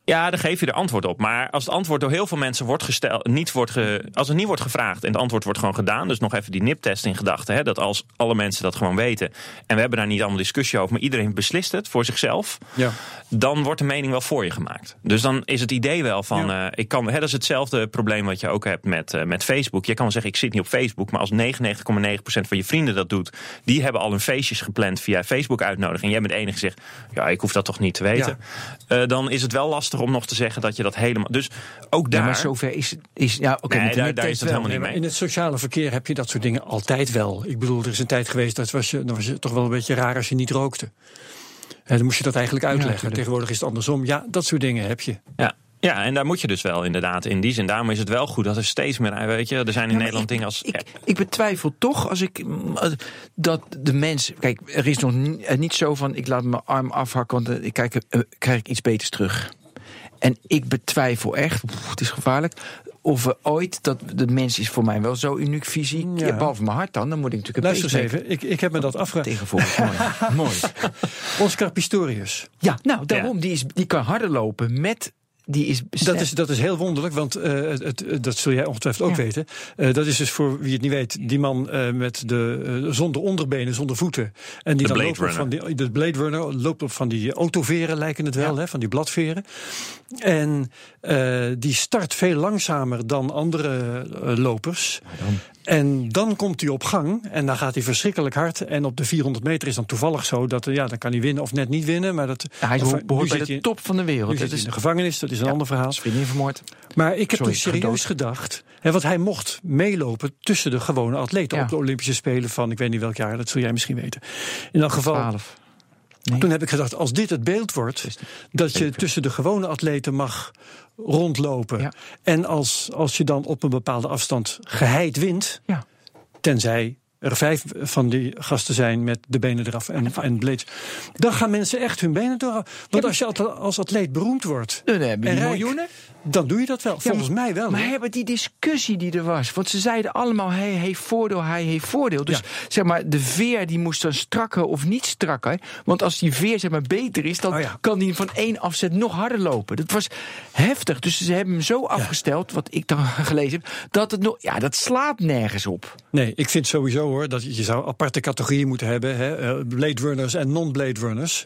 Speaker 3: Ja, daar geef je er antwoord op. Maar als het antwoord door heel veel mensen wordt gesteld, niet wordt ge, als het niet wordt gevraagd en het antwoord wordt gewoon gedaan, dus nog even die NIP-test in gedachten, dat als alle mensen dat gewoon weten en we hebben daar niet allemaal discussie over, maar iedereen beslist het voor zichzelf,
Speaker 2: Ja.
Speaker 3: dan wordt de mening wel voor je gemaakt. Dus dan is het idee wel van, eh, ik kan, hè, dat is hetzelfde probleem wat je ook hebt met, eh, met Facebook. Je kan wel zeggen, ik zit niet op Facebook, maar als 99,9% van je vrienden dat doet, die hebben al hun feestjes gepland via Facebook uitnodiging. En jij bent de enige zegt, ja, ik hoef dat toch niet te weten. Eh, dan is het wel lastig om nog te zeggen dat je dat helemaal. Dus ook daar.
Speaker 1: Ja, maar zover is het... Is, ja, oké,
Speaker 3: Nee, daar- is het
Speaker 1: wel.
Speaker 3: helemaal niet mee.
Speaker 2: In het sociale verkeer heb je dat soort dingen altijd wel. Ik bedoel, er is een tijd geweest, dat was je, dan was je toch wel een beetje raar als je niet rookte. En dan moest je dat eigenlijk uitleggen. Tegenwoordig is het andersom. Ja, dat soort dingen heb je.
Speaker 3: Ja. Ja, en daar moet je dus wel inderdaad in die zin. Daarom is het wel goed dat er steeds meer, weet je, er zijn in Nederland
Speaker 1: ik,
Speaker 3: dingen als.
Speaker 1: Ik, ik betwijfel toch als ik dat de mens. Kijk, er is nog eh, niet zo van ik laat mijn arm afhakken, want eh, ik kijk, eh, krijg ik iets beters terug. En ik betwijfel echt, pff, het is gevaarlijk. Of we ooit, dat de mens is voor mij wel zo uniek fysiek.
Speaker 2: Ja.
Speaker 1: Ja. behalve mijn hart dan, dan moet ik natuurlijk een
Speaker 2: Luister eens even, ik, ik heb me dat afgevraagd.
Speaker 1: tegenvoegen. Mooi. Mooi.
Speaker 2: Oscar Pistorius.
Speaker 1: Ja, nou daarom, die, is, die kan harder lopen met die is
Speaker 2: Dat is, dat is heel wonderlijk, want eh, het, het- dat zul jij ongetwijfeld ook
Speaker 1: Ja.
Speaker 2: weten. Eh, dat is dus voor wie het niet weet, die man eh, met de, eh, zonder onderbenen, zonder voeten. En die
Speaker 3: De
Speaker 2: dan
Speaker 3: Blade
Speaker 2: loopt op van die, de Blade Runner loopt op van die autoveren, lijken het wel, hè, van die bladveren. En eh, die start veel langzamer dan andere eh, lopers. En dan komt hij op gang en dan gaat hij verschrikkelijk hard. En op de 400 meter is dan toevallig zo dat eh, ja, dan kan hij winnen of net niet winnen. Maar dat,
Speaker 1: Ja, hij behoort bij
Speaker 2: zit
Speaker 1: de top van de wereld. Dat is
Speaker 2: in de gevangenis, dat is een ander verhaal.
Speaker 1: Is vriendin vermoord.
Speaker 2: Maar ik heb
Speaker 1: Sorry,
Speaker 2: toen serieus gedacht. Hè, want hij mocht meelopen tussen de gewone atleten
Speaker 1: Ja.
Speaker 2: op de Olympische Spelen van ik weet niet welk jaar, dat zul jij misschien weten. In elk geval,
Speaker 1: 12. Nee.
Speaker 2: toen heb ik gedacht, als dit het beeld wordt,
Speaker 1: 16.
Speaker 2: dat je tussen de gewone atleten mag rondlopen.
Speaker 1: Ja.
Speaker 2: En als, als je dan op een bepaalde afstand geheid wint,
Speaker 1: Ja.
Speaker 2: tenzij er vijf van die gasten zijn met de benen eraf en, en. Dan gaan mensen echt hun benen door. Want als je als atleet beroemd wordt
Speaker 1: Dan hebben
Speaker 2: en rijk,
Speaker 1: miljoenen.
Speaker 2: Dan doe je dat wel. Volgens
Speaker 1: Ja,
Speaker 2: mij wel.
Speaker 1: Maar hebben die discussie die er was. Want ze zeiden allemaal: hij heeft voordeel, hij heeft voordeel. Dus
Speaker 2: Ja.
Speaker 1: zeg maar, de veer die moest dan strakker of niet strakker. Want als die veer zeg maar beter is, dan
Speaker 2: Oh ja.
Speaker 1: kan die van één afzet nog harder lopen. Dat was heftig. Dus ze hebben hem zo afgesteld, wat ik dan gelezen heb, dat het nog. Ja, dat slaat nergens op.
Speaker 2: Nee, ik vind sowieso hoor dat je zou aparte categorieën moeten hebben. Hè? eh, Blade Runners en non-Blade Runners.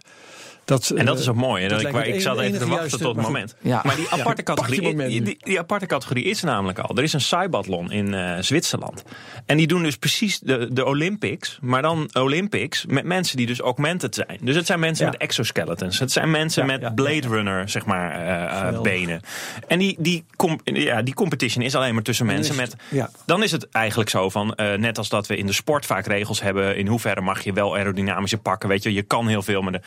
Speaker 2: Dat,
Speaker 3: En dat
Speaker 2: eh,
Speaker 3: is ook mooi.
Speaker 2: dat
Speaker 3: ik, ik zat even te wachten tot het moment.
Speaker 1: Ja.
Speaker 3: Maar die aparte, categorie, die, die aparte categorie is namelijk al. Er is een cybathlon in eh, Zwitserland. En die doen dus precies de, de Olympics. Maar dan Olympics met mensen die dus augmented zijn. Dus het zijn mensen
Speaker 2: Ja.
Speaker 3: met exoskeletons. Het zijn mensen
Speaker 2: Ja,
Speaker 3: met Blade. Runner, zeg maar, eh, eh, benen. En die, die, com- ja, die competition is alleen maar tussen mensen met... Dan is het eigenlijk zo van, eh, net als dat we in de sport vaak regels hebben... in hoeverre mag je wel aerodynamische pakken. Weet je, je kan heel veel, maar de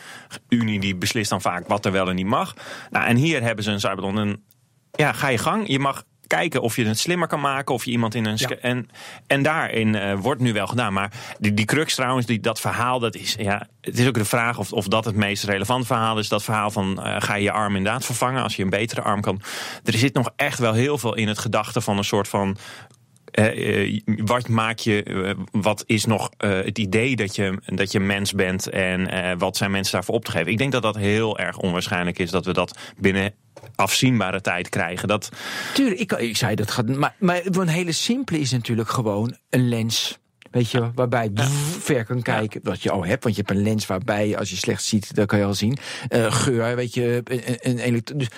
Speaker 3: Unie die beslist dan vaak wat er wel en niet mag. Nou, en hier hebben ze een cyberlon. En ja, ga je gang. Je mag kijken of je het slimmer kan maken. Of je iemand in een...
Speaker 2: Ja.
Speaker 3: En, en daarin eh, wordt nu wel gedaan. Maar die, die crux trouwens, die, dat verhaal, dat is... Ja, het is ook de vraag of, of dat het meest relevant verhaal is. Dat verhaal van, eh, ga je je arm inderdaad vervangen... als je een betere arm kan. Er zit nog echt wel heel veel in het gedachte van een soort van... eh, eh, wat maak je, eh, wat is nog het idee dat je, dat je mens bent en wat zijn mensen daarvoor op te geven? Ik denk dat dat heel erg onwaarschijnlijk is dat we dat binnen afzienbare tijd krijgen. Dat,
Speaker 1: Tuurlijk, ik, ik zei dat gaat. Maar, maar een hele simpele is natuurlijk gewoon een lens. Weet je, waarbij je ver kan kijken. Wat je al hebt, want je hebt een lens waarbij je, als je slecht ziet, dat kan je al zien. Eh, geur, weet je, een, een dus,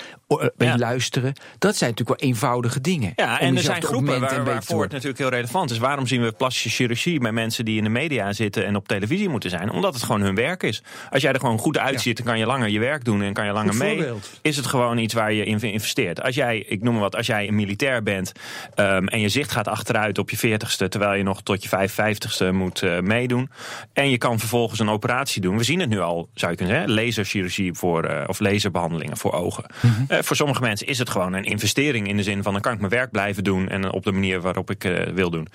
Speaker 3: Ja.
Speaker 1: luisteren. Dat zijn natuurlijk wel eenvoudige dingen.
Speaker 3: Ja, en er zijn groepen waar, waarvoor het natuurlijk heel relevant is. Waarom zien we plastische chirurgie bij mensen die in de media zitten en op televisie moeten zijn? Omdat het gewoon hun werk is. Als jij er gewoon goed uitziet, dan kan je langer je werk doen en kan je langer mee. Is het gewoon iets waar je in investeert? Als jij, ik noem maar wat, als jij een militair bent ehm, en je zicht gaat achteruit op je 40ste, terwijl je nog tot je 55ste moet eh, meedoen. En je kan vervolgens een operatie doen. We zien het nu al, zou je kunnen zeggen, laserchirurgie voor, eh, of laserbehandelingen voor ogen. Eh, voor sommige mensen is het gewoon een investering in de zin van dan kan ik mijn werk blijven doen en op de manier waarop ik wil doen.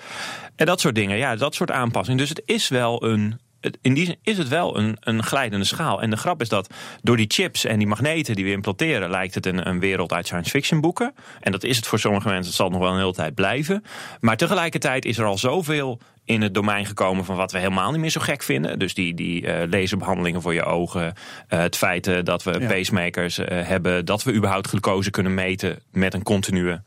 Speaker 3: En dat soort dingen, ja, dat soort aanpassingen. Dus het is wel een. In die zin is het wel een, een glijdende schaal. En de grap is dat door die chips en die magneten die we implanteren, lijkt het een, een wereld uit science fiction boeken. En dat is het voor sommige mensen, het zal nog wel een hele tijd blijven. Maar tegelijkertijd is er al zoveel in het domein gekomen van wat we helemaal niet meer zo gek vinden. Dus die, die eh, laserbehandelingen voor je ogen. eh, het feit eh, dat we
Speaker 2: Ja.
Speaker 3: pacemakers hebben. Dat we überhaupt glucose kunnen meten met een continue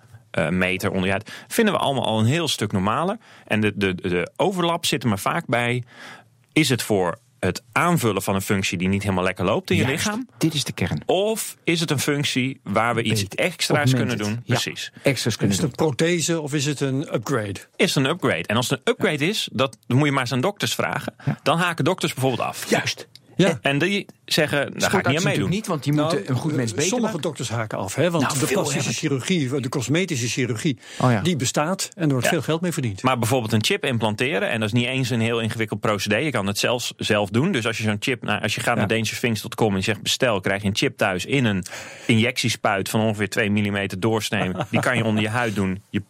Speaker 3: meter onder je huid. Vinden we allemaal al een heel stuk normaler. En de, de, de overlap zit er maar vaak bij. Is het voor het aanvullen van een functie die niet helemaal lekker loopt in je
Speaker 1: Juist,
Speaker 3: lichaam?
Speaker 1: Dit is de kern.
Speaker 3: Of is het een functie waar we iets extra's kunnen doen?
Speaker 1: Ja,
Speaker 3: Precies.
Speaker 1: extra's
Speaker 2: Is
Speaker 1: kunnen
Speaker 2: het
Speaker 1: doen.
Speaker 2: een prothese of is het een upgrade?
Speaker 3: Is het een upgrade? En als het een upgrade is, dat, dan moet je maar eens aan dokters vragen. Dan haken dokters bijvoorbeeld af.
Speaker 1: Juist.
Speaker 2: Ja.
Speaker 3: En die zeggen, daar ga ik niet aan meedoen.
Speaker 1: natuurlijk niet, want die moeten een goed mens beter
Speaker 2: Sommige
Speaker 1: maken.
Speaker 2: dokters haken af, hè? want
Speaker 1: Nou,
Speaker 2: de plastische
Speaker 1: hebben
Speaker 2: chirurgie, de cosmetische chirurgie,
Speaker 1: Oh ja.
Speaker 2: die bestaat en er wordt
Speaker 3: Ja.
Speaker 2: veel geld mee verdiend.
Speaker 3: Maar bijvoorbeeld een chip implanteren, en dat is niet eens een heel ingewikkeld procedé. Je kan het zelfs zelf doen. Dus als je zo'n chip, nou, als je gaat naar dangerthings.com en je zegt bestel, krijg je een chip thuis in een injectiespuit van ongeveer 2 mm doorsnee. Die kan je onder je huid doen. Je,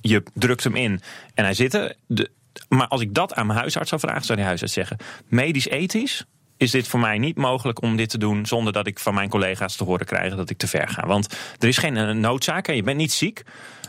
Speaker 3: je drukt hem in en hij zit er. De, maar als ik dat aan mijn huisarts zou vragen, zou die huisarts zeggen: medisch ethisch is dit voor mij niet mogelijk om dit te doen zonder dat ik van mijn collega's te horen krijg dat ik te ver ga. Want er is geen eh, noodzaak en je bent niet ziek.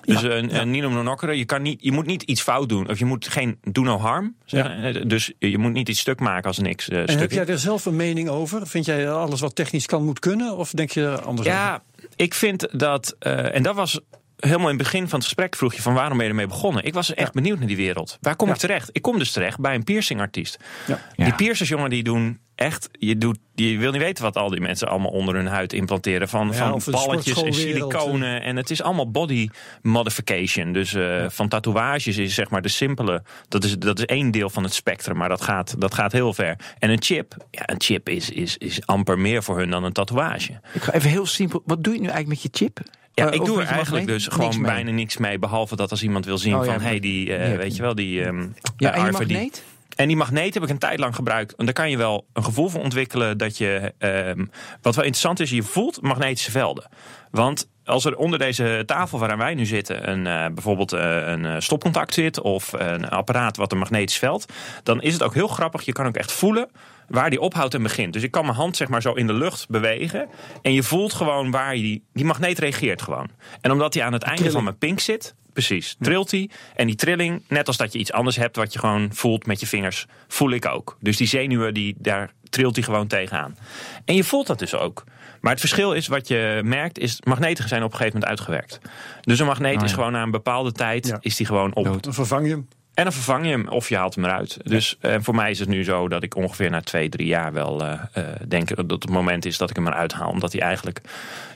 Speaker 3: Dus een, ja. een Nonokkeren, je, kan niet, je moet niet iets fout doen. Of je moet geen do no harm. zeggen. Dus je moet niet iets stuk maken als niks uh,
Speaker 2: En heb jij er zelf een mening over? Vind jij alles wat technisch kan moet kunnen? Of denk je er anders over?
Speaker 3: Ja, ik vind dat, eh, en dat was helemaal in het begin van het gesprek vroeg je van waarom ben je ermee begonnen. Ik was echt benieuwd naar die wereld. Waar kom
Speaker 2: Ja.
Speaker 3: ik terecht? Ik kom dus terecht bij een piercingartiest.
Speaker 2: Ja.
Speaker 3: Die piercers, jongen, die doen echt. Je, doet, je wil niet weten wat al die mensen allemaal onder hun huid implanteren. Van,
Speaker 2: Ja,
Speaker 3: van balletjes en siliconen. En het is allemaal body modification. Dus eh, van tatoeages is zeg maar de simpele. Dat is, dat is één deel van het spectrum, maar dat gaat, dat gaat heel ver. En een chip, ja, een chip is, is, is amper meer voor hun dan een tatoeage.
Speaker 1: Ik ga even heel simpel. Wat doe je nu eigenlijk met je chip?
Speaker 3: Ja,
Speaker 1: Eh,
Speaker 3: ik doe er eigenlijk dus gewoon
Speaker 1: mee.
Speaker 3: bijna niks mee. Behalve dat als iemand wil zien
Speaker 1: Oh,
Speaker 3: van,
Speaker 1: maar-
Speaker 3: hey, die,
Speaker 1: Ja.
Speaker 3: weet je wel, die ehm
Speaker 1: Ja,
Speaker 3: eh,
Speaker 1: en magneet?
Speaker 3: En die magneet heb ik een tijd lang gebruikt. En daar kan je wel een gevoel van ontwikkelen dat je. ehm, wat wel interessant is, je voelt magnetische velden. Want als er onder deze tafel waaraan wij nu zitten, een, bijvoorbeeld een stopcontact zit of een apparaat wat een magnetisch veld, dan is het ook heel grappig. Je kan ook echt voelen waar die ophoudt en begint. Dus ik kan mijn hand zeg maar zo in de lucht bewegen. En je voelt gewoon waar je die, die magneet reageert gewoon. En omdat die aan het einde van mijn pink zit, precies, trilt hij. En die trilling, net als dat je iets anders hebt wat je gewoon voelt met je vingers, voel ik ook. Dus die zenuwen, die, daar trilt hij gewoon tegenaan. En je voelt dat dus ook. Maar het verschil is, wat je merkt, is magneten zijn op een gegeven moment uitgewerkt. Dus een magneet is gewoon na een bepaalde tijd,
Speaker 2: Ja.
Speaker 3: is die gewoon op.
Speaker 2: Dan vervang je hem.
Speaker 3: En dan vervang je hem of je haalt hem eruit. Dus eh, voor mij is het nu zo dat ik ongeveer na twee, drie jaar wel eh, eh, denk dat het moment is dat ik hem eruit haal. Omdat hij eigenlijk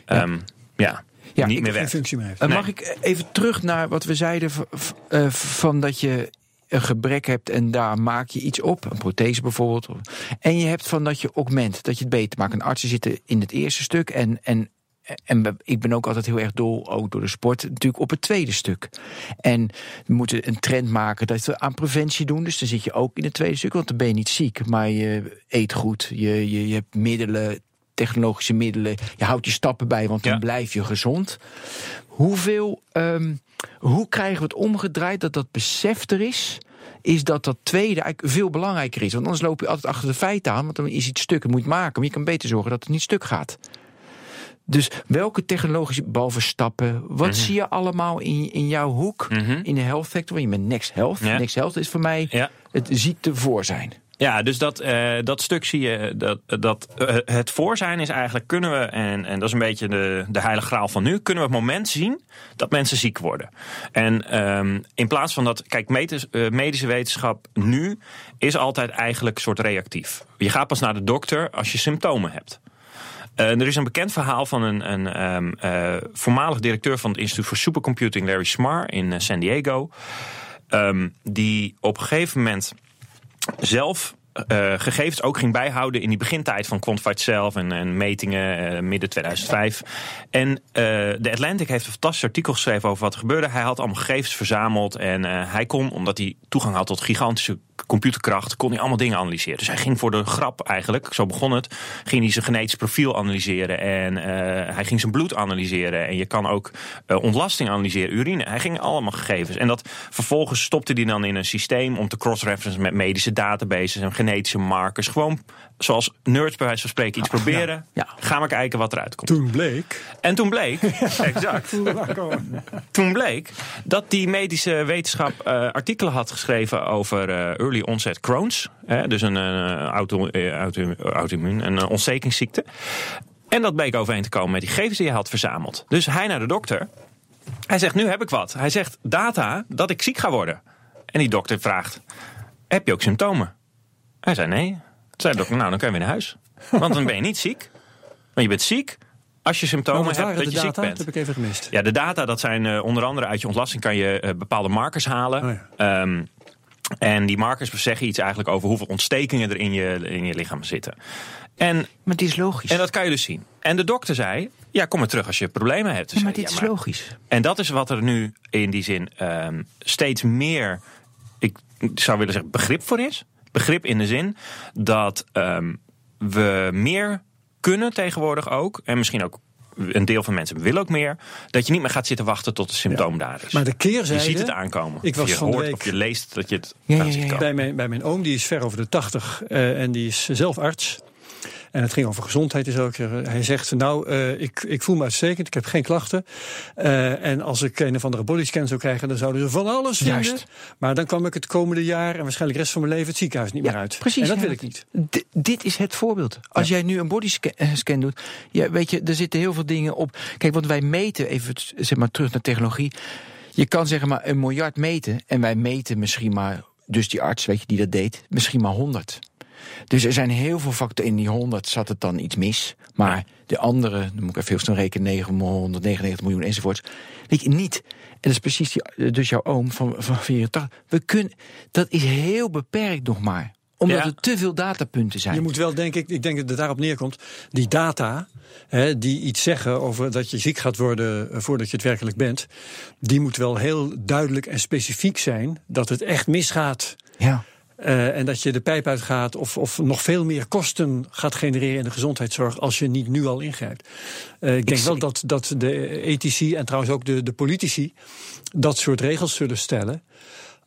Speaker 3: ehm, ja.
Speaker 1: Ja,
Speaker 3: niet
Speaker 1: ik-
Speaker 3: meer
Speaker 2: Geen
Speaker 3: werkt.
Speaker 2: functie meer heeft.
Speaker 3: Nee.
Speaker 1: Mag ik even terug naar wat we zeiden eh, van dat je een gebrek hebt en daar maak je iets op, een prothese bijvoorbeeld. En je hebt van dat je augment, dat je het beter maakt. En artsen zitten in het eerste stuk en, en, en ik ben ook altijd heel erg dol, ook door de sport, natuurlijk op het tweede stuk. En we moeten een trend maken dat we aan preventie doen. Dus dan zit je ook in het tweede stuk, want dan ben je niet ziek, maar je eet goed, je, je, je hebt middelen, technologische middelen, je houdt je stappen bij, want dan
Speaker 3: Ja.
Speaker 1: blijf je gezond. Hoeveel, ehm, hoe krijgen we het omgedraaid dat dat besef er is? Is dat dat tweede eigenlijk veel belangrijker is? Want anders loop je altijd achter de feiten aan. Want dan is iets stuk, het moet je maken. Maar je kan beter zorgen dat het niet stuk gaat. Dus welke technologische, behalve stappen, wat
Speaker 3: Mhm.
Speaker 1: zie je allemaal in, in jouw hoek, in de health sector? Want je bent Next Health.
Speaker 3: Ja.
Speaker 1: Next Health is voor mij
Speaker 3: Ja.
Speaker 1: het ziekte voor zijn.
Speaker 3: Ja, dus dat, eh, dat stuk zie je. Dat, dat, eh, het voorzijn is eigenlijk kunnen we, en, en dat is een beetje de, de heilige graal van nu, kunnen we het moment zien dat mensen ziek worden. En ehm, in plaats van dat, kijk, medis- eh, medische wetenschap nu is altijd eigenlijk een soort reactief. Je gaat pas naar de dokter als je symptomen hebt. Eh, er is een bekend verhaal van een, een ehm, eh, voormalig directeur van het Instituut voor Supercomputing, Larry Smar, in eh, San Diego. Ehm, die op een gegeven moment zelf gegevens ook ging bijhouden in die begintijd van Quantified Self en, en metingen midden 2005. En de Atlantic heeft een fantastisch artikel geschreven over wat er gebeurde. Hij had allemaal gegevens verzameld en hij kon, omdat hij toegang had tot gigantische computerkracht, kon hij allemaal dingen analyseren. Dus hij ging voor de grap eigenlijk, zo begon het, ging hij zijn genetisch profiel analyseren en eh, hij ging zijn bloed analyseren. En je kan ook eh, ontlasting analyseren, urine. Hij ging allemaal gegevens. En dat vervolgens stopte hij dan in een systeem om te cross-referencen met medische databases en genetische markers. Gewoon zoals nerds bij wijze van spreken iets proberen.
Speaker 1: ja.
Speaker 3: Gaan we kijken wat eruit komt.
Speaker 2: Toen bleek.
Speaker 3: En toen bleek, exact, toen bleek dat die medische wetenschap eh, artikelen had geschreven over eh, early onset Crohn's. Hè, dus een eh, auto, eh, auto, auto-immuun, een eh, ontstekingsziekte. En dat bleek overeen te komen met die gegevens die hij had verzameld. Dus hij naar de dokter. Hij zegt, nu heb ik wat. Hij zegt, data dat ik ziek ga worden. En die dokter vraagt, heb je ook symptomen? Hij zei, nee. Toen zei de dokter, nou dan kun je weer naar huis. Want dan ben je niet ziek. Maar je bent ziek als je symptomen hebt dat je
Speaker 2: data?
Speaker 3: ziek
Speaker 2: Dat
Speaker 3: bent.
Speaker 2: heb ik even gemist.
Speaker 3: Ja, de data, dat zijn onder andere uit je ontlasting kan je bepaalde markers halen.
Speaker 2: Oh
Speaker 3: Ehm, en die markers zeggen iets eigenlijk over hoeveel ontstekingen er in je, in je lichaam zitten. En,
Speaker 1: Maar het is logisch.
Speaker 3: en dat kan je dus zien. En de dokter zei, ja, kom maar terug als je problemen hebt. Dus
Speaker 1: Ja, maar dit
Speaker 3: ja,
Speaker 1: is logisch.
Speaker 3: En dat is wat er nu in die zin ehm, steeds meer, ik zou willen zeggen, begrip voor is. Begrip in de zin dat ehm, we meer kunnen tegenwoordig ook. En misschien ook een deel van mensen wil ook meer, dat je niet meer gaat zitten wachten tot de symptoom daar is.
Speaker 2: Maar de keerzijde...
Speaker 3: je ziet het aankomen.
Speaker 2: Ik was
Speaker 3: of je
Speaker 2: van
Speaker 3: hoort
Speaker 2: week-
Speaker 3: of je leest dat je het
Speaker 1: Ja, ja.
Speaker 2: Bij mijn, bij mijn oom, die is ver over de 80 eh, en die is zelf arts. En het ging over gezondheid. Dus ook, hij zegt, nou, eh, ik, ik voel me uitstekend, ik heb geen klachten. Eh, en als ik een of andere bodyscan zou krijgen, dan zouden ze van alles vinden.
Speaker 1: Juist.
Speaker 2: Maar dan kwam ik het komende jaar en waarschijnlijk de rest van mijn leven het ziekenhuis niet meer uit.
Speaker 1: Precies.
Speaker 2: En dat
Speaker 1: ja,
Speaker 2: wil ik niet.
Speaker 1: Dit is het voorbeeld. Als jij nu een bodyscan scan doet, ja, weet je, er zitten heel veel dingen op. Kijk, want wij meten, even zeg maar terug naar technologie. Je kan zeg maar een miljard meten en wij meten misschien maar, dus die arts, weet je, die dat deed, misschien maar 100. Dus er zijn heel veel factoren. In die 100 zat het dan iets mis. Maar de andere, dan moet ik even heel snel rekenen, 999 miljoen enzovoorts. Weet je, niet. En dat is precies die, dus jouw oom van, van 84. We kunnen, dat is heel beperkt nog maar. Omdat
Speaker 3: Ja.
Speaker 1: er te veel datapunten zijn.
Speaker 2: Je moet wel, denk ik, ik denk dat het daarop neerkomt, die data, hè, die iets zeggen over dat je ziek gaat worden eh, voordat je het werkelijk bent, die moet wel heel duidelijk en specifiek zijn dat het echt misgaat.
Speaker 1: Ja.
Speaker 2: Eh, en dat je de pijp uitgaat of, of nog veel meer kosten gaat genereren in de gezondheidszorg als je niet nu al ingrijpt. Eh, ik denk wel dat, dat de ethici en trouwens ook de, de politici dat soort regels zullen stellen.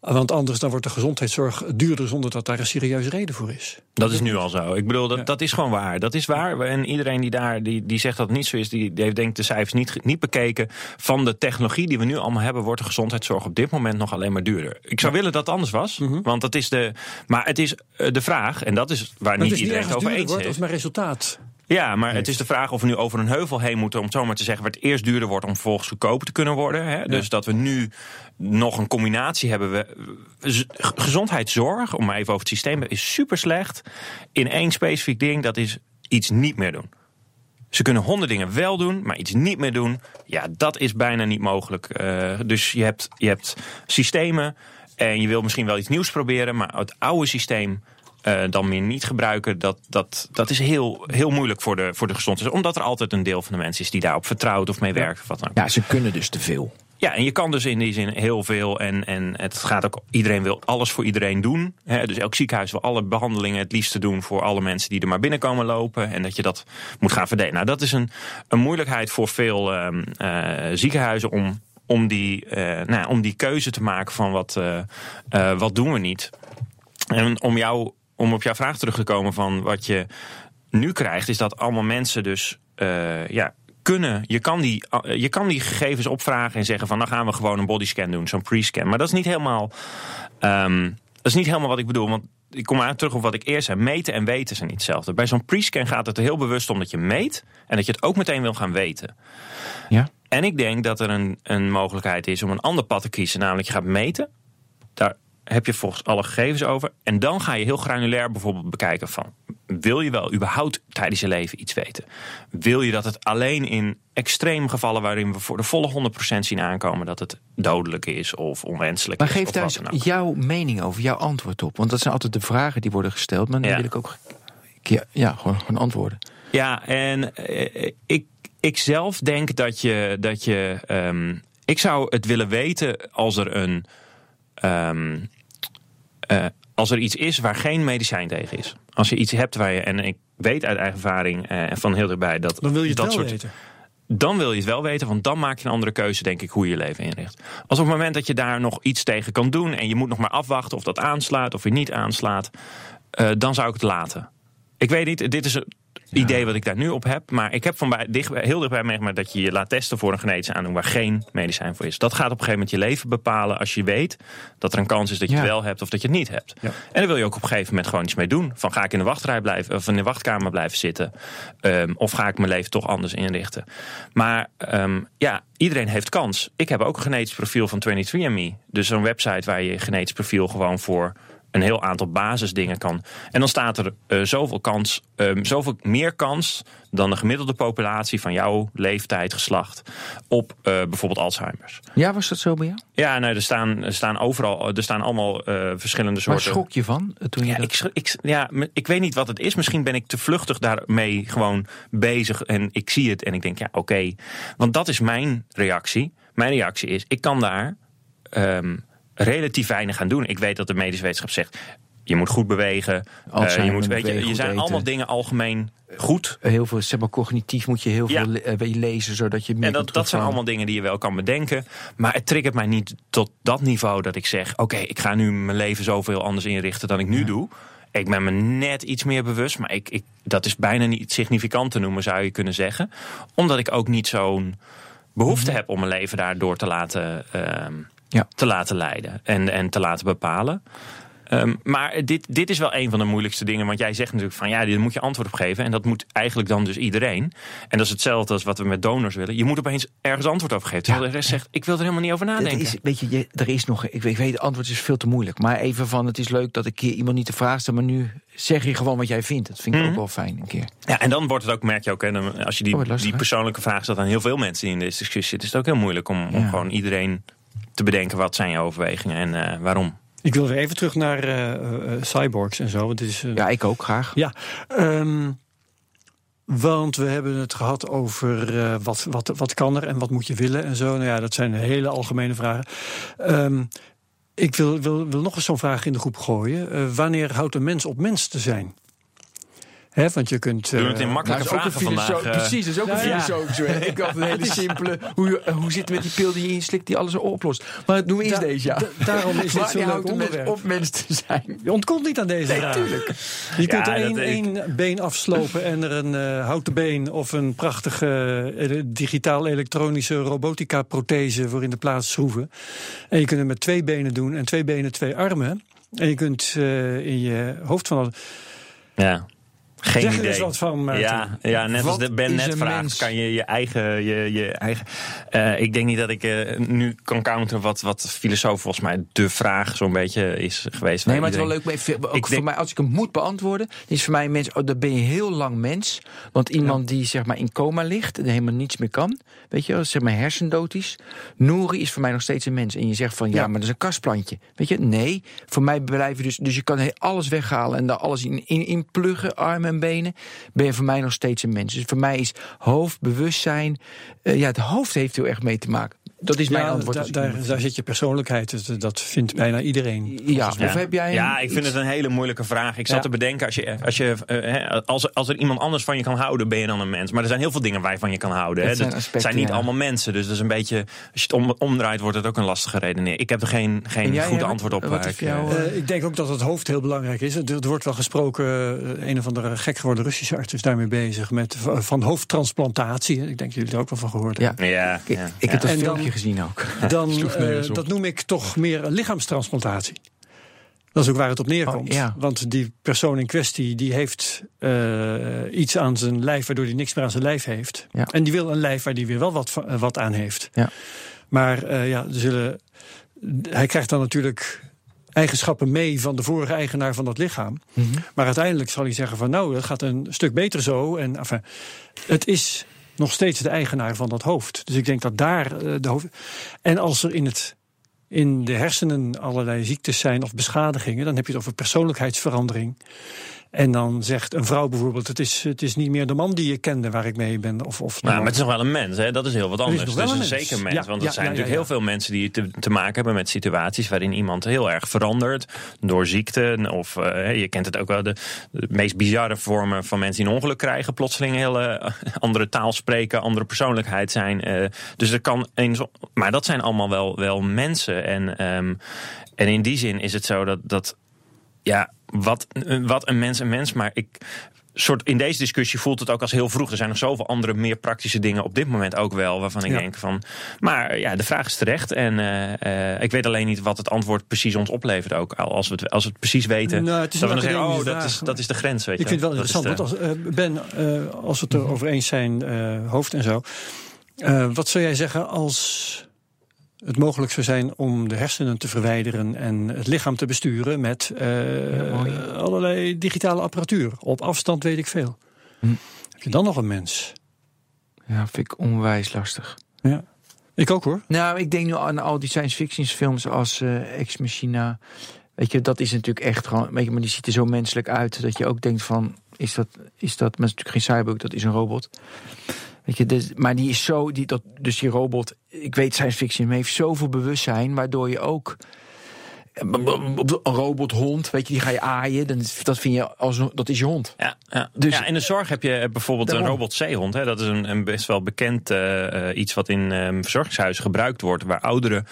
Speaker 2: Want anders dan wordt de gezondheidszorg duurder zonder dat daar een serieuze reden voor is.
Speaker 3: Dat is nu al zo. Ik bedoel, dat,
Speaker 2: Ja.
Speaker 3: dat is gewoon waar. Dat is waar. En iedereen die daar die, die zegt dat het niet zo is, die, die heeft denk ik de cijfers niet, niet bekeken. Van de technologie die we nu allemaal hebben, wordt de gezondheidszorg op dit moment nog alleen maar duurder. Ik zou willen dat het anders was.
Speaker 2: Mhm.
Speaker 3: Want dat is de. Maar het is eh, de vraag, en dat is waar
Speaker 2: Maar
Speaker 3: niet
Speaker 2: is
Speaker 3: iedereen het over eens
Speaker 2: wordt
Speaker 3: is.
Speaker 2: als mijn resultaat.
Speaker 3: Ja, maar het is de vraag of we nu over een heuvel heen moeten, om het zo maar te zeggen, waar het eerst duurder wordt om vervolgens goedkoper te kunnen worden. Hè? Dus dat we nu nog een combinatie hebben. We, gezondheidszorg, om maar even over het systeem, is super slecht in één specifiek ding, dat is iets niet meer doen. Ze kunnen honderd dingen wel doen, maar iets niet meer doen, ja, dat is bijna niet mogelijk. Eh, dus je hebt, je hebt systemen en je wil misschien wel iets nieuws proberen, maar het oude systeem eh, dan meer niet gebruiken, dat, dat, dat is heel, heel moeilijk voor de, voor de gezondheid. Omdat er altijd een deel van de mensen is die daarop vertrouwt of mee werkt. Of wat dan
Speaker 1: ja, ze kunnen dus te veel.
Speaker 3: Ja, en je kan dus in die zin heel veel. En, en het gaat ook, iedereen wil alles voor iedereen doen. Hè, dus elk ziekenhuis wil alle behandelingen het liefste doen voor alle mensen die er maar binnenkomen lopen. En dat je dat moet gaan verdelen. Nou, dat is een, een moeilijkheid voor veel ehm, eh, ziekenhuizen om, om, die, eh, nou, om die keuze te maken van wat, wat doen we niet. En om, jou, om op jouw vraag terug te komen van wat je nu krijgt, is dat allemaal mensen dus eh, ja, kunnen. Je kan, die, eh, je kan die gegevens opvragen en zeggen van dan gaan we gewoon een bodyscan doen, zo'n pre-scan. Maar dat is niet helemaal. ehm, dat is niet helemaal wat ik bedoel. Want ik kom uit terug op wat ik eerst zei. Meten en weten zijn niet hetzelfde. Bij zo'n pre-scan gaat het er heel bewust om dat je meet en dat je het ook meteen wil gaan weten.
Speaker 1: Ja?
Speaker 3: En ik denk dat er een, een mogelijkheid is om een ander pad te kiezen. Namelijk je gaat meten. Daar heb je volgens alle gegevens over. En dan ga je heel granulair bijvoorbeeld bekijken van... wil je wel überhaupt tijdens je leven iets weten? Wil je dat het alleen in extreme gevallen... waarin we voor de volle 100% zien aankomen... dat het dodelijk is of onwenselijk
Speaker 1: Maar
Speaker 3: is?
Speaker 1: geef
Speaker 3: of
Speaker 1: daar eens jouw mening over, jouw antwoord op. Want dat zijn altijd de vragen die worden gesteld. Maar dan
Speaker 3: Ja.
Speaker 1: wil ik ook ja, ja, gewoon, gewoon antwoorden.
Speaker 3: Ja, en eh, ik, ik zelf denk dat je. Dat je ehm, ik zou het willen weten als er een. ehm, eh, als er iets is waar geen medicijn tegen is. Als je iets hebt waar je. En ik weet uit eigen ervaring eh, en van heel erbij dat.
Speaker 2: Dan wil je het
Speaker 3: dat
Speaker 2: wel
Speaker 3: soort,
Speaker 2: weten.
Speaker 3: dan wil je het wel weten, want dan maak je een andere keuze, denk ik, hoe je je leven inricht. Als op het moment dat je daar nog iets tegen kan doen en je moet nog maar afwachten of dat aanslaat of weer niet aanslaat, eh, dan zou ik het laten. Ik weet niet, dit is idee wat ik daar nu op heb, maar ik heb van bij, dicht, heel dichtbij meegemaakt dat je je laat testen voor een genetische aandoening waar geen medicijn voor is. Dat gaat op een gegeven moment je leven bepalen als je weet dat er een kans is dat je
Speaker 1: Ja.
Speaker 3: het wel hebt of dat je het niet hebt.
Speaker 2: Ja.
Speaker 3: En daar wil je ook op een gegeven moment gewoon iets mee doen. Van ga ik in de wachtrij blijven of in de wachtkamer blijven zitten? Ehm, of ga ik mijn leven toch anders inrichten? Maar ehm, ja, iedereen heeft kans. Ik heb ook een genetisch profiel van 23andMe. Dus een website waar je je genetisch profiel gewoon voor een heel aantal basisdingen kan. En dan staat er eh, zoveel kans, ehm, zoveel meer kans dan de gemiddelde populatie van jouw leeftijd, geslacht op eh, bijvoorbeeld Alzheimer's.
Speaker 1: Ja, was dat zo bij jou?
Speaker 3: Ja, nou, er staan, er staan overal, er staan allemaal eh, verschillende
Speaker 1: Waar
Speaker 3: soorten.
Speaker 1: schrok je van eh, toen je
Speaker 3: Ja,
Speaker 1: dat...
Speaker 3: ik, ik, ja, ik weet niet wat het is. Misschien ben ik te vluchtig daarmee gewoon bezig. En ik zie het en ik denk, ja, oké. Want dat is mijn reactie. Mijn reactie is, ik kan daar ehm, relatief weinig aan doen. Ik weet dat de medische wetenschap zegt... je moet goed bewegen. Eh, je, moet, weet je, je zijn
Speaker 1: eten.
Speaker 3: allemaal dingen algemeen goed.
Speaker 1: Heel veel, zeg maar, cognitief moet je heel
Speaker 3: Ja.
Speaker 1: veel je, lezen, zodat je meer
Speaker 3: En dat, dat zijn allemaal dingen die je wel kan bedenken. Maar het triggert mij niet tot dat niveau dat ik zeg: oké, ik ga nu mijn leven zoveel anders inrichten dan ik nu doe. Ik ben me net iets meer bewust, maar ik, ik, dat is bijna niet significant te noemen, zou je kunnen zeggen. Omdat ik ook niet zo'n behoefte heb om mijn leven daardoor te laten, ehm,
Speaker 1: Ja.
Speaker 3: te laten leiden en, en te laten bepalen. Ehm, maar dit, dit is wel een van de moeilijkste dingen. Want jij zegt natuurlijk van ja, daar moet je antwoord op geven. En dat moet eigenlijk dan dus iedereen. En dat is hetzelfde als wat we met donors willen. Je moet opeens ergens antwoord op geven. Terwijl de rest zegt, ik wil er helemaal niet over nadenken.
Speaker 1: is, weet je, er is nog. Ik weet, ik weet, het antwoord is veel te moeilijk. Maar even van: het is leuk dat ik keer iemand niet de vraag stel, maar nu zeg je gewoon wat jij vindt. Dat vind ik
Speaker 3: Mhm.
Speaker 1: ook wel fijn een keer.
Speaker 3: Ja, en dan wordt het ook, merk je ook, hè, als je die,
Speaker 1: Oh, lastig,
Speaker 3: die persoonlijke vraag stelt aan heel veel mensen die in deze discussie zitten, is het ook heel moeilijk om, gewoon iedereen te bedenken wat zijn je overwegingen en eh, waarom.
Speaker 2: Ik wil weer even terug naar eh, eh, cyborgs en zo. Want dit is,
Speaker 1: Ja, ik ook graag.
Speaker 2: Ja, ehm, want we hebben het gehad over eh, wat, wat, wat kan er en wat moet je willen en zo. Nou ja, dat zijn hele algemene vragen. Ehm, ik wil, wil, wil nog eens zo'n vraag in de groep gooien. Eh, wanneer houdt een mens op mens te zijn? Hè, want je kunt.
Speaker 3: We doen het
Speaker 2: eh,
Speaker 3: in makkelijke
Speaker 1: is ook
Speaker 3: vragen
Speaker 1: een
Speaker 3: vandaag. eh.
Speaker 1: Precies, dat is ook een
Speaker 2: Ja.
Speaker 1: filosofische. Ik had een hele simpele. Hoe, eh, hoe zit het met die pil die je inslikt die alles oplost? Maar doen we eerst
Speaker 2: Da-
Speaker 1: deze, ja.
Speaker 2: da- daarom is dit
Speaker 1: Wanneer
Speaker 2: zo'n leuk onderwerp.
Speaker 1: op mens te zijn?
Speaker 2: Je ontkomt niet aan deze vraag. Je kunt
Speaker 3: Ja,
Speaker 2: er één, één been afslopen en er een eh, houten been of een prachtige eh, digitaal-elektronische robotica-prothese voor in de plaats schroeven. En je kunt het met twee benen doen en twee benen, twee armen. En je kunt eh, in je hoofd van.
Speaker 3: Ja. Geen
Speaker 2: Zeg er
Speaker 3: idee.
Speaker 2: eens wat van, Maarten.
Speaker 3: Ja, ja, net als de Ben net vraagt,
Speaker 1: mens?
Speaker 3: kan je je eigen... Je, je eigen eh, ik denk niet dat ik eh, nu kan counteren wat, wat filosoof volgens mij de vraag zo'n beetje is geweest.
Speaker 1: Nee, maar het is wel leuk. maar Ook
Speaker 3: Ik
Speaker 1: voor
Speaker 3: denk-
Speaker 1: mij, als ik hem moet beantwoorden, is voor mij een mens. Oh, dan ben je heel lang mens. Want iemand die zeg maar in coma ligt en helemaal niets meer kan, weet je, wel, zeg maar hersendood is. Nouri is voor mij nog steeds een mens. En je zegt van ja,
Speaker 2: Ja.
Speaker 1: maar dat is een kastplantje. Weet je, nee, voor mij blijven dus. Dus je kan alles weghalen en daar alles in, in, in pluggen, armen en benen. Ben je voor mij nog steeds een mens. Dus voor mij is hoofd, bewustzijn. eh, ja, het hoofd heeft heel erg mee te maken. Dat is mijn
Speaker 2: Ja,
Speaker 1: antwoord.
Speaker 2: da- daar, daar zit je persoonlijkheid. Dat, dat vindt bijna iedereen.
Speaker 1: ja, of heb jij.
Speaker 3: Ja, ik vind het een hele moeilijke vraag. Ik zat
Speaker 2: Ja.
Speaker 3: te bedenken, als, je, als, je, eh, hè, als, als er iemand anders van je kan houden, ben je dan een mens. Maar er zijn heel veel dingen waar je van je kan houden. Hè.
Speaker 1: Dat zijn
Speaker 3: Dat
Speaker 1: aspecten,
Speaker 3: zijn niet
Speaker 1: ja.
Speaker 3: allemaal mensen. Dus dat is een beetje, als je het om, omdraait, wordt het ook een lastige redenering. Ik heb er geen,
Speaker 1: En
Speaker 3: geen
Speaker 1: jij,
Speaker 3: goed antwoord op.
Speaker 1: Wat is
Speaker 3: ik,
Speaker 1: jou,
Speaker 3: eh,
Speaker 2: Eh, ik denk ook dat het hoofd heel belangrijk is. Er, er wordt wel gesproken, eh, een of andere gek geworden Russische arts is daarmee bezig, met van hoofdtransplantatie. Ik denk dat jullie er ook wel van gehoord hebben.
Speaker 1: Ja.
Speaker 3: ja,
Speaker 1: Ik,
Speaker 3: ja,
Speaker 1: ik
Speaker 3: ja.
Speaker 1: heb dat
Speaker 2: En dan-
Speaker 1: filmpje gezien ook.
Speaker 2: Dan, eh, dat noem ik toch meer een lichaamstransplantatie. Dat is ook waar het op neerkomt.
Speaker 1: Oh, ja.
Speaker 2: Want die persoon in kwestie die heeft eh, iets aan zijn lijf waardoor hij niks meer aan zijn lijf heeft.
Speaker 1: Ja.
Speaker 2: En die wil een lijf waar die weer wel wat, eh, wat aan heeft.
Speaker 1: Ja.
Speaker 2: Maar eh, ja, zullen, hij krijgt dan natuurlijk eigenschappen mee van de vorige eigenaar van dat lichaam.
Speaker 1: Mhm.
Speaker 2: Maar uiteindelijk zal hij zeggen van nou, dat gaat een stuk beter zo. En enfin, het is nog steeds de eigenaar van dat hoofd. Dus ik denk dat daar eh, de hoofd. En als er in het in de hersenen allerlei ziektes zijn of beschadigingen, dan heb je het over persoonlijkheidsverandering. En dan zegt een vrouw bijvoorbeeld: Het is, het is niet meer de man die je kende waar ik mee ben. Of, of
Speaker 3: Nou, maar het is nog wel een mens, hè? dat is heel wat anders.
Speaker 2: nog
Speaker 3: Het is,
Speaker 2: wel
Speaker 3: een
Speaker 2: een mens.
Speaker 3: zeker mens.
Speaker 2: Ja,
Speaker 3: want er
Speaker 2: ja,
Speaker 3: zijn
Speaker 2: ja,
Speaker 3: natuurlijk heel veel mensen die te, te maken hebben met situaties waarin iemand heel erg verandert. Door ziekte. Of eh, je kent het ook wel, de, de meest bizarre vormen van mensen die een ongeluk krijgen. Plotseling een hele eh, andere taal spreken, andere persoonlijkheid zijn. eh, dus er kan eens. Maar dat zijn allemaal wel, wel mensen. En, ehm, en in die zin is het zo dat. dat ja, wat, wat een mens een mens. Maar ik. Soort, in deze discussie voelt het ook als heel vroeg. Er zijn nog zoveel andere, meer praktische dingen op dit moment ook wel. Waarvan ik
Speaker 2: Ja.
Speaker 3: denk van. Maar ja, de vraag is terecht. En eh, eh, ik weet alleen niet wat het antwoord precies ons oplevert ook. Als we het, als we het precies weten.
Speaker 2: Nou, het is
Speaker 3: dat we dan zeggen: oh, dat is, dat is de grens. Weet
Speaker 2: Ik
Speaker 3: je
Speaker 2: vind het wel
Speaker 3: Dat
Speaker 2: interessant.
Speaker 3: de-
Speaker 2: Want als, eh, Ben, eh, als we het erover eens zijn, eh, hoofd en zo. eh, wat zou jij zeggen als het mogelijk zou zijn om de hersenen te verwijderen en het lichaam te besturen met eh, allerlei digitale apparatuur? Op afstand weet ik veel.
Speaker 1: Hm.
Speaker 2: Heb je dan nog een mens?
Speaker 1: Ja, vind ik onwijs lastig.
Speaker 2: Ja. Ik ook hoor.
Speaker 1: Nou, ik denk nu aan al die science fiction films als eh Ex Machina. Weet je, dat is natuurlijk echt gewoon. Weet je, maar die ziet er zo menselijk uit dat je ook denkt van, is dat, is dat, maar natuurlijk geen cyborg, dat is een robot. Weet je, dus, maar die is zo, die, dat, dus die robot, ik weet science fiction, maar heeft zoveel bewustzijn, waardoor je ook een robothond, weet je, die ga je aaien. Dan, dat vind je als een- dat is je hond.
Speaker 3: Ja, ja.
Speaker 1: Dus-
Speaker 3: ja, in de zorg heb je bijvoorbeeld
Speaker 1: Daarom.
Speaker 3: een robotzeehond. Hè. Dat is een, een best wel bekend eh, eh, iets wat in ehm, verzorgingshuizen gebruikt wordt. Waar ouderen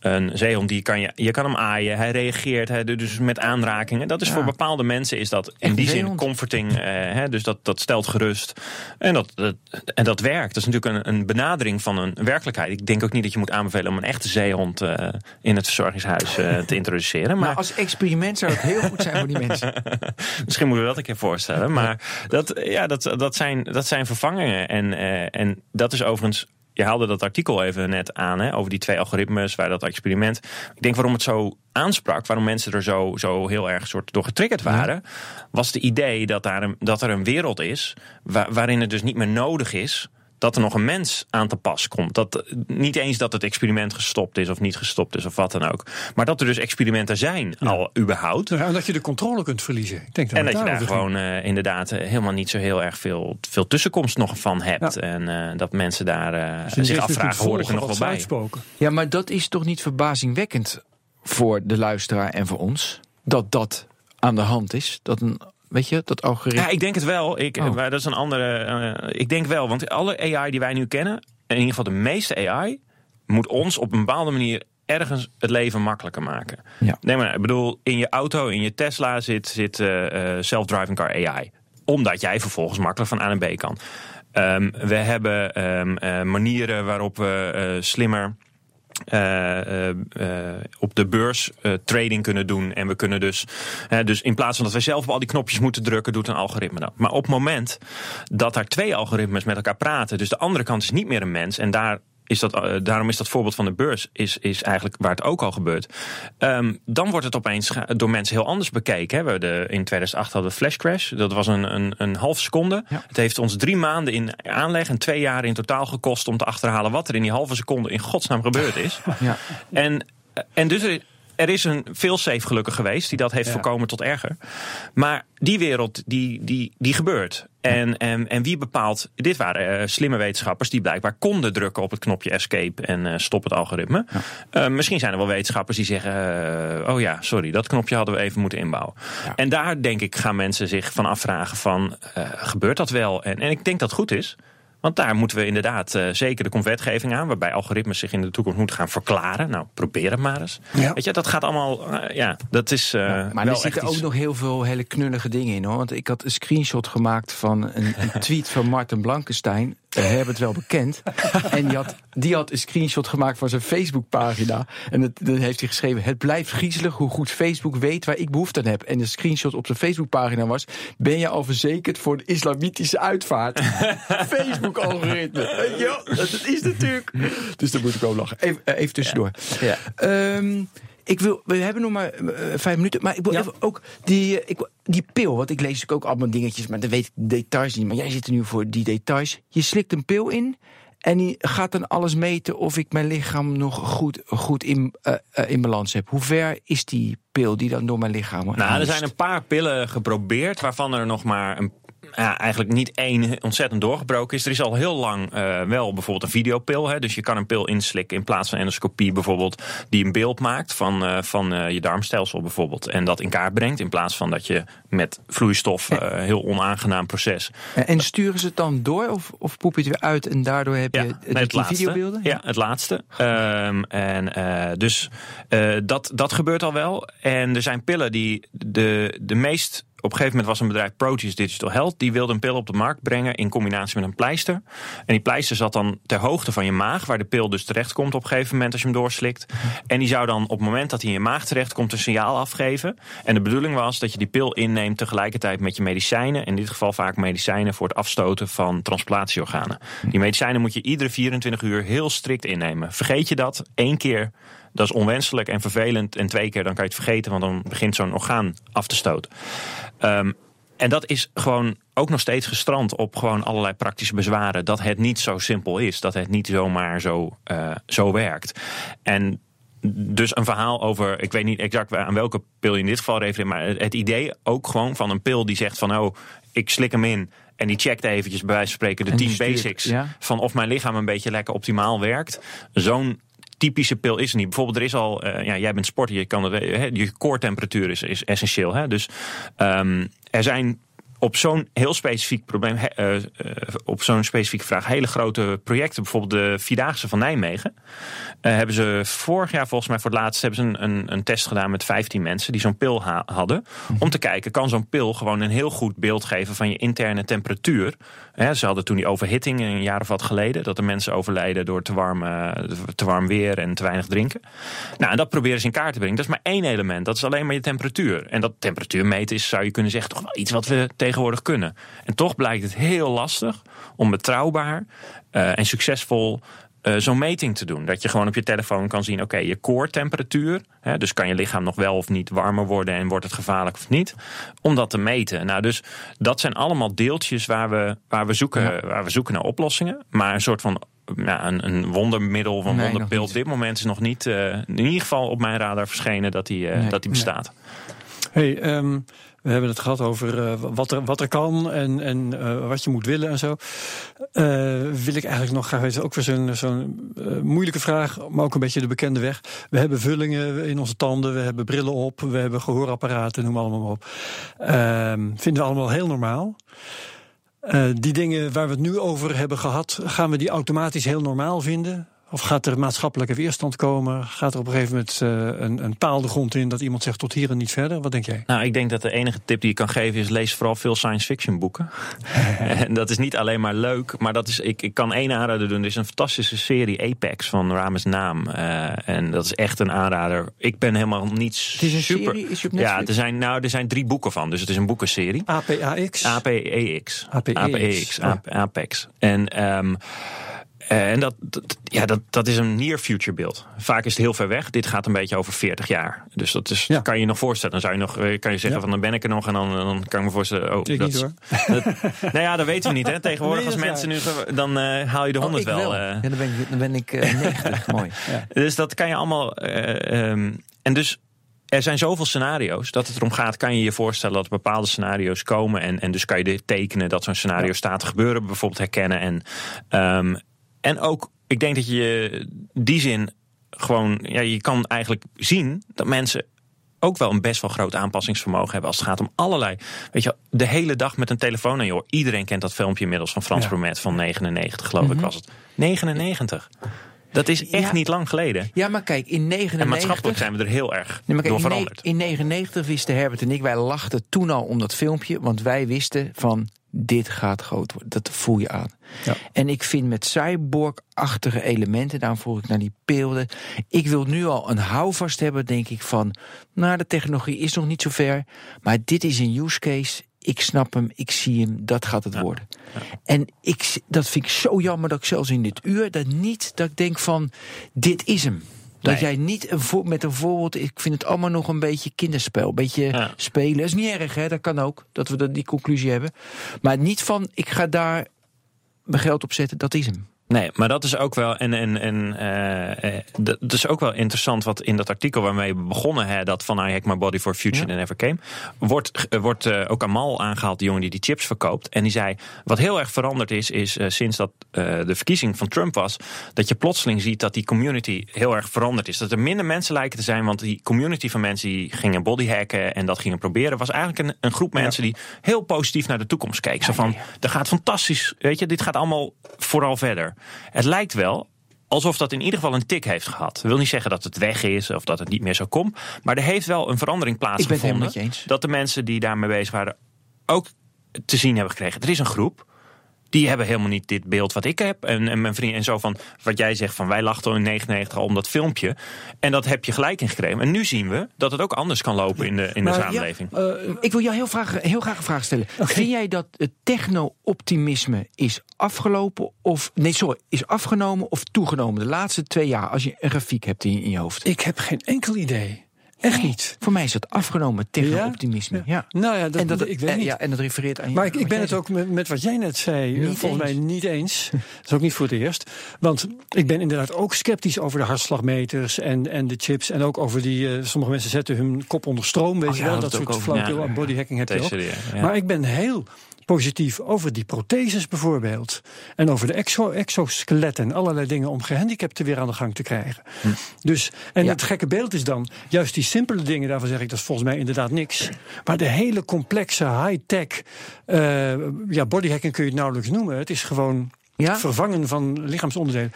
Speaker 3: een zeehond, die kan je, je kan hem aaien. Hij reageert hij dus met aanrakingen. Dat is
Speaker 1: Ja.
Speaker 3: voor bepaalde mensen is dat in die zin comforting. eh, hè, dus dat, dat stelt gerust. En dat, dat, en dat werkt. Dat is natuurlijk een, een benadering van een werkelijkheid. Ik denk ook niet dat je moet aanbevelen om een echte zeehond eh, in het verzorgingshuis eh, te introduceren. Maar
Speaker 1: Maar als experiment zou het heel goed zijn voor die mensen.
Speaker 3: Misschien moeten we dat een keer voorstellen. Maar dat, ja, dat, dat, zijn, dat zijn vervangingen. En, eh, en dat is overigens. Je haalde dat artikel even net aan hè, over die twee algoritmes, waar dat experiment. Ik denk waarom het zo aansprak, waarom mensen er zo, zo heel erg soort door getriggerd waren, was de idee dat, daar een, dat er een wereld is wa- waarin het dus niet meer nodig is dat er nog een mens aan te pas komt. Dat, niet eens dat het experiment gestopt is of niet gestopt is of wat dan ook. Maar dat er dus experimenten zijn al überhaupt.
Speaker 2: Ja, en dat je de controle kunt verliezen. Ik denk dat
Speaker 3: En dat je daar gewoon eh, inderdaad eh, helemaal niet zo heel erg veel, veel tussenkomst nog van hebt.
Speaker 2: Ja.
Speaker 3: En eh, dat mensen daar eh,
Speaker 2: Dus
Speaker 3: zich afvragen, hoor ik er nog wel
Speaker 2: wat
Speaker 3: bij?
Speaker 2: uitspoken.
Speaker 1: Ja, maar dat is toch niet verbazingwekkend voor de luisteraar en voor ons? Dat dat aan de hand is? Dat een, weet je, dat algoritme...
Speaker 3: Ja, ik denk het wel. Ik,
Speaker 1: Oh.
Speaker 3: maar dat is een andere. eh, ik denk wel, want alle AI die wij nu kennen, in ieder geval de meeste AI, moet ons op een bepaalde manier ergens het leven makkelijker maken.
Speaker 1: Ja.
Speaker 3: Nee, maar ik bedoel, in je auto, in je Tesla zit, zit eh, self-driving car AI. Omdat jij vervolgens makkelijk van A naar B kan. Ehm, we hebben ehm, eh, manieren waarop we slimmer eh, eh, eh, op de beurs eh, trading kunnen doen. En we kunnen dus, dus in plaats van dat wij zelf op al die knopjes moeten drukken, doet een algoritme dat. Maar op het moment dat daar twee algoritmes met elkaar praten, dus de andere kant is niet meer een mens en daar. Is dat, eh, daarom is dat voorbeeld van de beurs is, is eigenlijk waar het ook al gebeurt. Ehm, dan wordt het opeens door mensen heel anders bekeken. Hè. We de, in 2008 hadden we Flash Crash. Dat was een, een, een half seconde.
Speaker 1: Ja.
Speaker 3: Het heeft ons drie maanden in aanleg en twee jaar in totaal gekost om te achterhalen wat er in die halve seconde in godsnaam gebeurd is.
Speaker 1: Ja.
Speaker 3: En, en dus er, er is een failsafe gelukkig geweest die dat heeft
Speaker 2: Ja.
Speaker 3: voorkomen tot erger. Maar die wereld, die, die, die gebeurt. En, en, en wie bepaalt, dit waren eh, slimme wetenschappers die blijkbaar konden drukken op het knopje escape en eh, stop het algoritme. Eh, misschien zijn er wel wetenschappers die zeggen, oh ja, sorry, dat knopje hadden we even moeten inbouwen. En daar denk ik gaan mensen zich van afvragen van, gebeurt dat wel? En, en ik denk dat het goed is. Want daar moeten we inderdaad eh, zeker, er komt wetgeving aan... waarbij algoritmes zich in de toekomst moeten gaan verklaren. Nou, probeer het maar eens.
Speaker 2: Ja.
Speaker 3: Weet je, dat gaat allemaal... eh, ja, dat is eh
Speaker 1: Maar
Speaker 3: wel
Speaker 1: er zitten ook nog heel veel hele knullige dingen in hoor. Want ik had een screenshot gemaakt van een, een tweet van Martin Blankenstein. Uh, Herbert wel bekend. en die had, die had een screenshot gemaakt van zijn Facebookpagina. En het, dan heeft hij geschreven: Het blijft griezelig hoe goed Facebook weet waar ik behoefte aan heb. En de screenshot op zijn Facebookpagina was: Ben je al verzekerd voor de islamitische uitvaart? Facebook-algoritme. Wel? Dat is natuurlijk. Dus daar moet ik ook lachen. Even, eh, even tussendoor.
Speaker 3: Ja.
Speaker 1: Ehm, ik wil, we hebben nog maar eh, vijf minuten, maar ik wil
Speaker 3: Ja.
Speaker 1: even ook die, eh, ik, die pil. Want ik lees natuurlijk ook allemaal dingetjes, maar dan weet ik de details niet. Maar jij zit er nu voor die details. Je slikt een pil in en die gaat dan alles meten of ik mijn lichaam nog goed, goed in, eh, in balans heb. Hoe ver is die pil die dan door mijn lichaam
Speaker 3: Nou, er zijn een paar pillen geprobeerd... waarvan er nog maar een ja, eigenlijk niet één ontzettend doorgebroken is. Er is al heel lang eh, wel bijvoorbeeld een videopil. Hè, dus je kan een pil inslikken in plaats van endoscopie bijvoorbeeld... die een beeld maakt van, eh, van eh, je darmstelsel bijvoorbeeld. En dat in kaart brengt in plaats van dat je met vloeistof... heel onaangenaam proces...
Speaker 1: En- En sturen ze het dan door of, of poep je het weer uit en daardoor heb je
Speaker 3: Ja, het laatste.
Speaker 1: videobeelden?
Speaker 3: Ja, het laatste. Ehm, en dus dat, dat gebeurt al wel. En er zijn pillen die de, de meest. Op een gegeven moment was een bedrijf Proteus Digital Health. Die wilde een pil op de markt brengen in combinatie met een pleister. En die pleister zat dan ter hoogte van je maag. Waar de pil dus terecht komt op een gegeven moment als je hem doorslikt. En die zou dan op het moment dat hij in je maag terecht komt een signaal afgeven. En de bedoeling was dat je die pil inneemt tegelijkertijd met je medicijnen. In dit geval vaak medicijnen voor het afstoten van transplantatieorganen. Die medicijnen moet je iedere 24 uur heel strikt innemen. Vergeet je dat één keer, dat is onwenselijk en vervelend. En twee keer, dan kan je het vergeten, want dan begint zo'n orgaan af te stoten. Ehm, en dat is gewoon ook nog steeds gestrand op gewoon allerlei praktische bezwaren. Dat het niet zo simpel is. Dat het niet zomaar zo, eh, zo werkt. En dus een verhaal over, ik weet niet exact aan welke pil je in dit geval refereert, maar het idee ook gewoon van een pil die zegt van oh, ik slik hem in en die checkt eventjes bij wijze van spreken de
Speaker 1: En die
Speaker 3: 10
Speaker 1: stuurt,
Speaker 3: basics
Speaker 1: ja.
Speaker 3: van of mijn lichaam een beetje lekker optimaal werkt. Zo'n typische pil is er niet. Bijvoorbeeld, er is al, eh, ja, jij bent sporter, je kan het, hè, je core temperatuur is, is essentieel. Hè? Dus ehm, er zijn op zo'n heel specifiek probleem, eh, eh, op zo'n specifieke vraag, hele grote projecten, bijvoorbeeld de Vierdaagse van Nijmegen, eh, hebben ze vorig jaar volgens mij voor het laatst hebben ze een, een, een test gedaan met 15 mensen die zo'n pil ha- hadden. Om te kijken, kan zo'n pil gewoon een heel goed beeld geven van je interne temperatuur. Ze hadden toen die overhitting een jaar of wat geleden, dat de mensen overlijden door te warm, te warm weer en te weinig drinken. Nou, en dat proberen ze in kaart te brengen. Dat is maar één element, dat is alleen maar je temperatuur. En dat temperatuur meten is, zou je kunnen zeggen, toch wel iets wat we tegenwoordig kunnen. En toch blijkt het heel lastig om betrouwbaar eh, en succesvol eh, zo'n meting te doen. Dat je gewoon op je telefoon kan zien, oké, je core temperatuur. Hè, dus kan je lichaam nog wel of niet warmer worden en wordt het gevaarlijk of niet. Om dat te meten. Nou, dus dat zijn allemaal deeltjes waar we, waar we, zoeken, waar we zoeken naar oplossingen. Maar een soort van ja, een, een wondermiddel of een
Speaker 1: Nee,
Speaker 3: wonderpil op dit moment is nog niet, eh, in ieder geval op mijn radar verschenen dat die, eh,
Speaker 1: Nee.
Speaker 3: dat die bestaat.
Speaker 2: Hey, ehm, we hebben het gehad over eh, wat, er, wat er kan en, en eh, wat je moet willen en zo. Eh, wil ik eigenlijk nog graag weten, ook weer zo'n zo'n moeilijke vraag, maar ook een beetje de bekende weg. We hebben vullingen in onze tanden, we hebben brillen op, we hebben gehoorapparaten, noem allemaal maar op. Ehm, vinden we allemaal heel normaal. Die dingen waar we het nu over hebben gehad, gaan we die automatisch heel normaal vinden? Of gaat er maatschappelijke weerstand komen? Gaat er op een gegeven moment eh, een, een paal de grond in dat iemand zegt tot hier en niet verder? Wat denk jij?
Speaker 3: Nou, ik denk dat de enige tip die je kan geven is lees vooral veel science fiction boeken. en dat is niet alleen maar leuk, maar dat is, ik, ik kan één aanrader doen. Er is een fantastische serie Apex van Rames Naam. Eh, en dat is echt een aanrader. Ik ben helemaal niet
Speaker 1: Het is een
Speaker 3: super...
Speaker 1: serie, is
Speaker 3: ja, er zijn, nou, er zijn drie boeken van, dus het is een boekenserie.
Speaker 2: APAX?
Speaker 3: APEX.
Speaker 2: APEX.
Speaker 3: APEX.
Speaker 2: Oh.
Speaker 3: AP- Apex. En, ehm, eh, en dat, dat, ja, dat, dat is een near future beeld. Vaak is het heel ver weg. Dit gaat een beetje over 40 jaar. Dus dat is,
Speaker 2: Ja.
Speaker 3: kan je je nog voorstellen. Dan zou je nog eh, kan je zeggen
Speaker 2: Ja.
Speaker 3: van dan ben ik er nog. En dan, dan kan ik me voorstellen. Oh,
Speaker 2: Ik
Speaker 3: dat,
Speaker 2: niet, hoor.
Speaker 3: Dat, nou ja, dat weten we niet. Hè. Tegenwoordig
Speaker 2: Nee,
Speaker 3: als mensen nu. Dan eh, haal je de 100
Speaker 1: Oh, ik
Speaker 3: wel. eh.
Speaker 1: Ja, dan ben ik, dan ben ik eh, 90. Mooi.
Speaker 3: Dus dat kan je allemaal. eh, ehm, en dus. Er zijn zoveel scenario's dat het erom gaat. Kan je je voorstellen dat bepaalde scenario's komen. En, en dus kan je tekenen dat zo'n scenario staat te gebeuren. Bijvoorbeeld herkennen. En, ehm, en ook, ik denk dat je die zin gewoon. Ja, je kan eigenlijk zien dat mensen ook wel een best wel groot aanpassingsvermogen hebben als het gaat om allerlei. Weet je, de hele dag met een telefoon aan oor. Iedereen kent dat filmpje inmiddels van Frans
Speaker 2: Ja.
Speaker 3: Bromet van 99, geloof ik was het. 99. Dat is echt
Speaker 1: Ja.
Speaker 3: niet lang geleden.
Speaker 1: Ja, maar kijk, in
Speaker 3: En
Speaker 1: 99...
Speaker 3: maatschappelijk zijn we er heel erg
Speaker 1: Nee, maar kijk,
Speaker 3: door veranderd.
Speaker 1: in 99 wisten Herbert en ik, wij lachten toen al om dat filmpje, want wij wisten van dit gaat groot worden. Dat voel je aan.
Speaker 2: Ja.
Speaker 1: En ik vind met cyborg-achtige elementen, daarom vroeg ik naar die beelden. Ik wil nu al een houvast hebben, denk ik, van. Nou, de technologie is nog niet zo ver, maar dit is een use case. Ik snap hem, ik zie hem, dat gaat het worden. En ik, dat vind ik zo jammer dat ik zelfs in dit uur dat niet, dat ik denk van, dit is hem. Dat
Speaker 3: Nee.
Speaker 1: jij niet een voor, met een voorbeeld, ik vind het allemaal nog een beetje kinderspel. Een beetje
Speaker 3: Ja.
Speaker 1: spelen. Dat is niet erg, hè? dat kan ook, dat we dat- die conclusie hebben. Maar niet van, ik ga daar mijn geld op zetten, dat is hem.
Speaker 3: Nee, maar dat is ook wel. En, en, en eh, eh, dat dat is ook wel interessant wat in dat artikel waarmee we begonnen, hè, dat van I Hack My Body for Future that Never Came, wordt, eh, wordt eh, ook Amal aangehaald, die jongen die die chips verkoopt. En die zei: wat heel erg veranderd is, is sinds dat de verkiezing van Trump was, dat je plotseling ziet dat die community heel erg veranderd is. Dat er minder mensen lijken te zijn, want die community van mensen die gingen bodyhacken en dat gingen proberen, was eigenlijk een, een groep mensen die heel positief naar de toekomst keek. Zo van: er gaat fantastisch, weet je, dit gaat allemaal vooral verder. Het lijkt wel alsof dat in ieder geval een tik heeft gehad. Dat wil niet zeggen dat het weg is of dat het niet meer zo komt. Maar er heeft wel een verandering
Speaker 1: Ik ben het
Speaker 3: plaatsgevonden.
Speaker 1: helemaal met je eens.
Speaker 3: Dat de mensen die daarmee bezig waren ook te zien hebben gekregen. Er is een groep. Die hebben helemaal niet dit beeld wat ik heb. En, en mijn vrienden en zo van wat jij zegt van wij lachten in 99 al om dat filmpje. En dat heb je gelijk ingekregen. En nu zien we dat het ook anders kan lopen in de, in de
Speaker 1: Maar ja,
Speaker 3: samenleving.
Speaker 1: Eh, ik wil jou heel, vraag, heel graag een vraag stellen. Vind jij dat het techno-optimisme is afgelopen of nee, sorry, is afgenomen of toegenomen de laatste twee jaar als je een grafiek hebt in, in je hoofd?
Speaker 2: Ik heb geen enkel idee. Echt niet.
Speaker 1: Voor mij is dat afgenomen, techno-optimisme. Ja.
Speaker 2: Nou ja, dat,
Speaker 1: en dat,
Speaker 2: ik weet
Speaker 1: eh,
Speaker 2: niet.
Speaker 1: Ja, en dat refereert aan je.
Speaker 2: Maar ik, ben het ook met, met wat jij net zei, eh,
Speaker 1: Niet
Speaker 2: volgens
Speaker 1: eens.
Speaker 2: mij niet eens. Dat is ook niet voor het eerst. Want ik ben inderdaad ook sceptisch over de hartslagmeters en, en de chips. En ook over die, eh, sommige mensen zetten hun kop onder stroom, weet
Speaker 1: Oh
Speaker 2: je wel.
Speaker 1: dat
Speaker 2: soort
Speaker 3: Ja.
Speaker 2: aan bodyhacking heb je ook. Maar ik ben heel positief over die protheses bijvoorbeeld. En over de exo exoskeletten en allerlei dingen om gehandicapten weer aan de gang te krijgen. Dus, en
Speaker 1: Ja.
Speaker 2: het gekke beeld is dan, juist die simpele dingen, daarvan zeg ik dat is volgens mij inderdaad niks. Maar de hele complexe high-tech, eh ja, bodyhacking kun je het nauwelijks noemen. Het is gewoon
Speaker 1: Ja?
Speaker 2: vervangen van lichaamsonderdelen.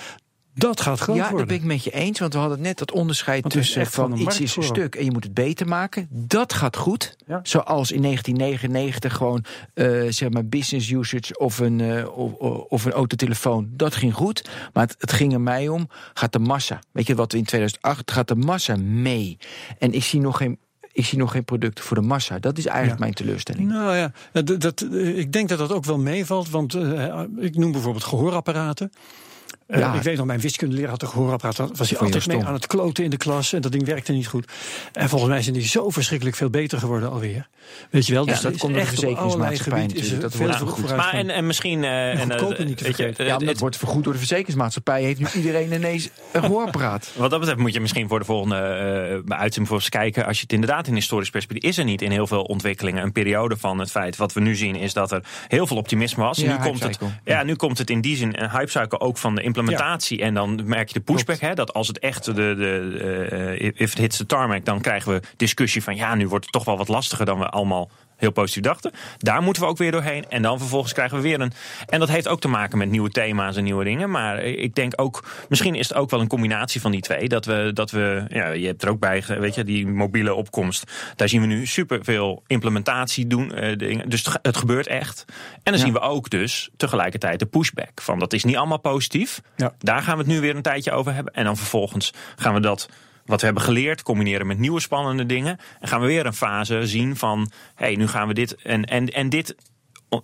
Speaker 2: Dat gaat groot
Speaker 1: Ja, dat
Speaker 2: worden.
Speaker 1: ben ik met je eens. Want we hadden net dat onderscheid
Speaker 2: Want
Speaker 1: tussen
Speaker 2: van
Speaker 1: iets is een stuk en je moet het beter maken. Dat gaat goed.
Speaker 2: Ja.
Speaker 1: Zoals in 1999 gewoon eh, zeg maar business usage of een, eh, of, of een autotelefoon. Dat ging goed. Maar het, het ging er mij om, gaat de massa. Weet je wat we in 2008, gaat de massa mee. En ik zie nog geen... Ik zie nog geen producten voor de massa. Dat is eigenlijk
Speaker 2: Ja.
Speaker 1: mijn teleurstelling.
Speaker 2: Nou ja, dat, dat, ik denk dat dat ook wel meevalt. Want eh, ik noem bijvoorbeeld gehoorapparaten. Eh,
Speaker 1: Ja.
Speaker 2: ik weet nog, mijn wiskundeleraar had een gehoorapparaat. Daar was hij altijd mee aan het kloten in de klas. En dat ding werkte niet goed. En volgens mij zijn die zo verschrikkelijk veel beter geworden alweer. Weet je wel?
Speaker 1: Ja,
Speaker 2: Dus
Speaker 1: dat
Speaker 2: is
Speaker 1: komt door de
Speaker 2: echt op allerlei
Speaker 1: verzekeringsmaatschappij
Speaker 2: gebieden is.
Speaker 1: Dat
Speaker 2: veel
Speaker 1: wordt vergoed.
Speaker 2: vooruitgang.
Speaker 3: Maar en, en misschien... eh, en, eh,
Speaker 2: niet
Speaker 3: weet je,
Speaker 1: Ja,
Speaker 3: het-
Speaker 1: wordt vergoed door de verzekeringsmaatschappij. Heeft nu iedereen ineens een gehoorapparaat.
Speaker 3: Wat dat betreft moet je misschien voor de volgende uh, uitzending voor eens kijken. Als je het inderdaad in historisch perspectief is er niet in heel veel ontwikkelingen een periode van het feit. Wat we nu zien is dat er heel veel optimisme was.
Speaker 1: Ja,
Speaker 3: nu, komt het, ja, nu komt het in die zin een hypecycle ook van de implementatie. En dan merk je de pushback. Hè, dat als het echt de, de, eh, if it hits the tarmac, dan krijgen we discussie van ja, nu wordt het toch wel wat lastiger dan we allemaal heel positief dachten. Daar moeten we ook weer doorheen. En dan vervolgens krijgen we weer een. En dat heeft ook te maken met nieuwe thema's en nieuwe dingen. Maar ik denk ook, misschien is het ook wel een combinatie van die twee. Dat we, dat we ja, je hebt er ook bij, weet je, die mobiele opkomst. Daar zien we nu superveel implementatie doen. eh. Dus het, het gebeurt echt. En dan
Speaker 1: Ja.
Speaker 3: zien we ook dus tegelijkertijd de pushback. Van dat is niet allemaal positief.
Speaker 2: Ja.
Speaker 3: Daar gaan we het nu weer een tijdje over hebben. En dan vervolgens gaan we dat wat we hebben geleerd combineren met nieuwe spannende dingen. En gaan we weer een fase zien van, hé, hey, nu gaan we dit en, en, en dit.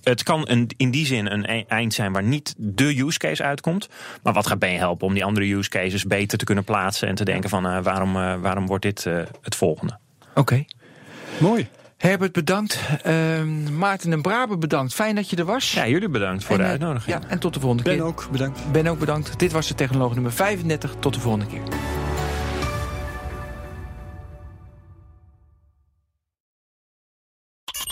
Speaker 3: Het kan een, in die zin een e- eind zijn waar niet de use case uitkomt. Maar wat gaat Ben je helpen om die andere use cases beter te kunnen plaatsen en te denken van eh, waarom, eh, waarom wordt dit eh, het volgende?
Speaker 1: Oké.
Speaker 2: Mooi.
Speaker 1: Herbert, bedankt. Ehm, Maarten en Braber, bedankt. Fijn dat je er was.
Speaker 3: Ja, jullie bedankt voor
Speaker 1: En,
Speaker 3: de uitnodiging.
Speaker 1: Ja, en tot de volgende
Speaker 2: Ben
Speaker 1: keer.
Speaker 2: ook, bedankt.
Speaker 1: Ben ook bedankt. Dit was de Technoloog nummer 35. Tot de volgende keer.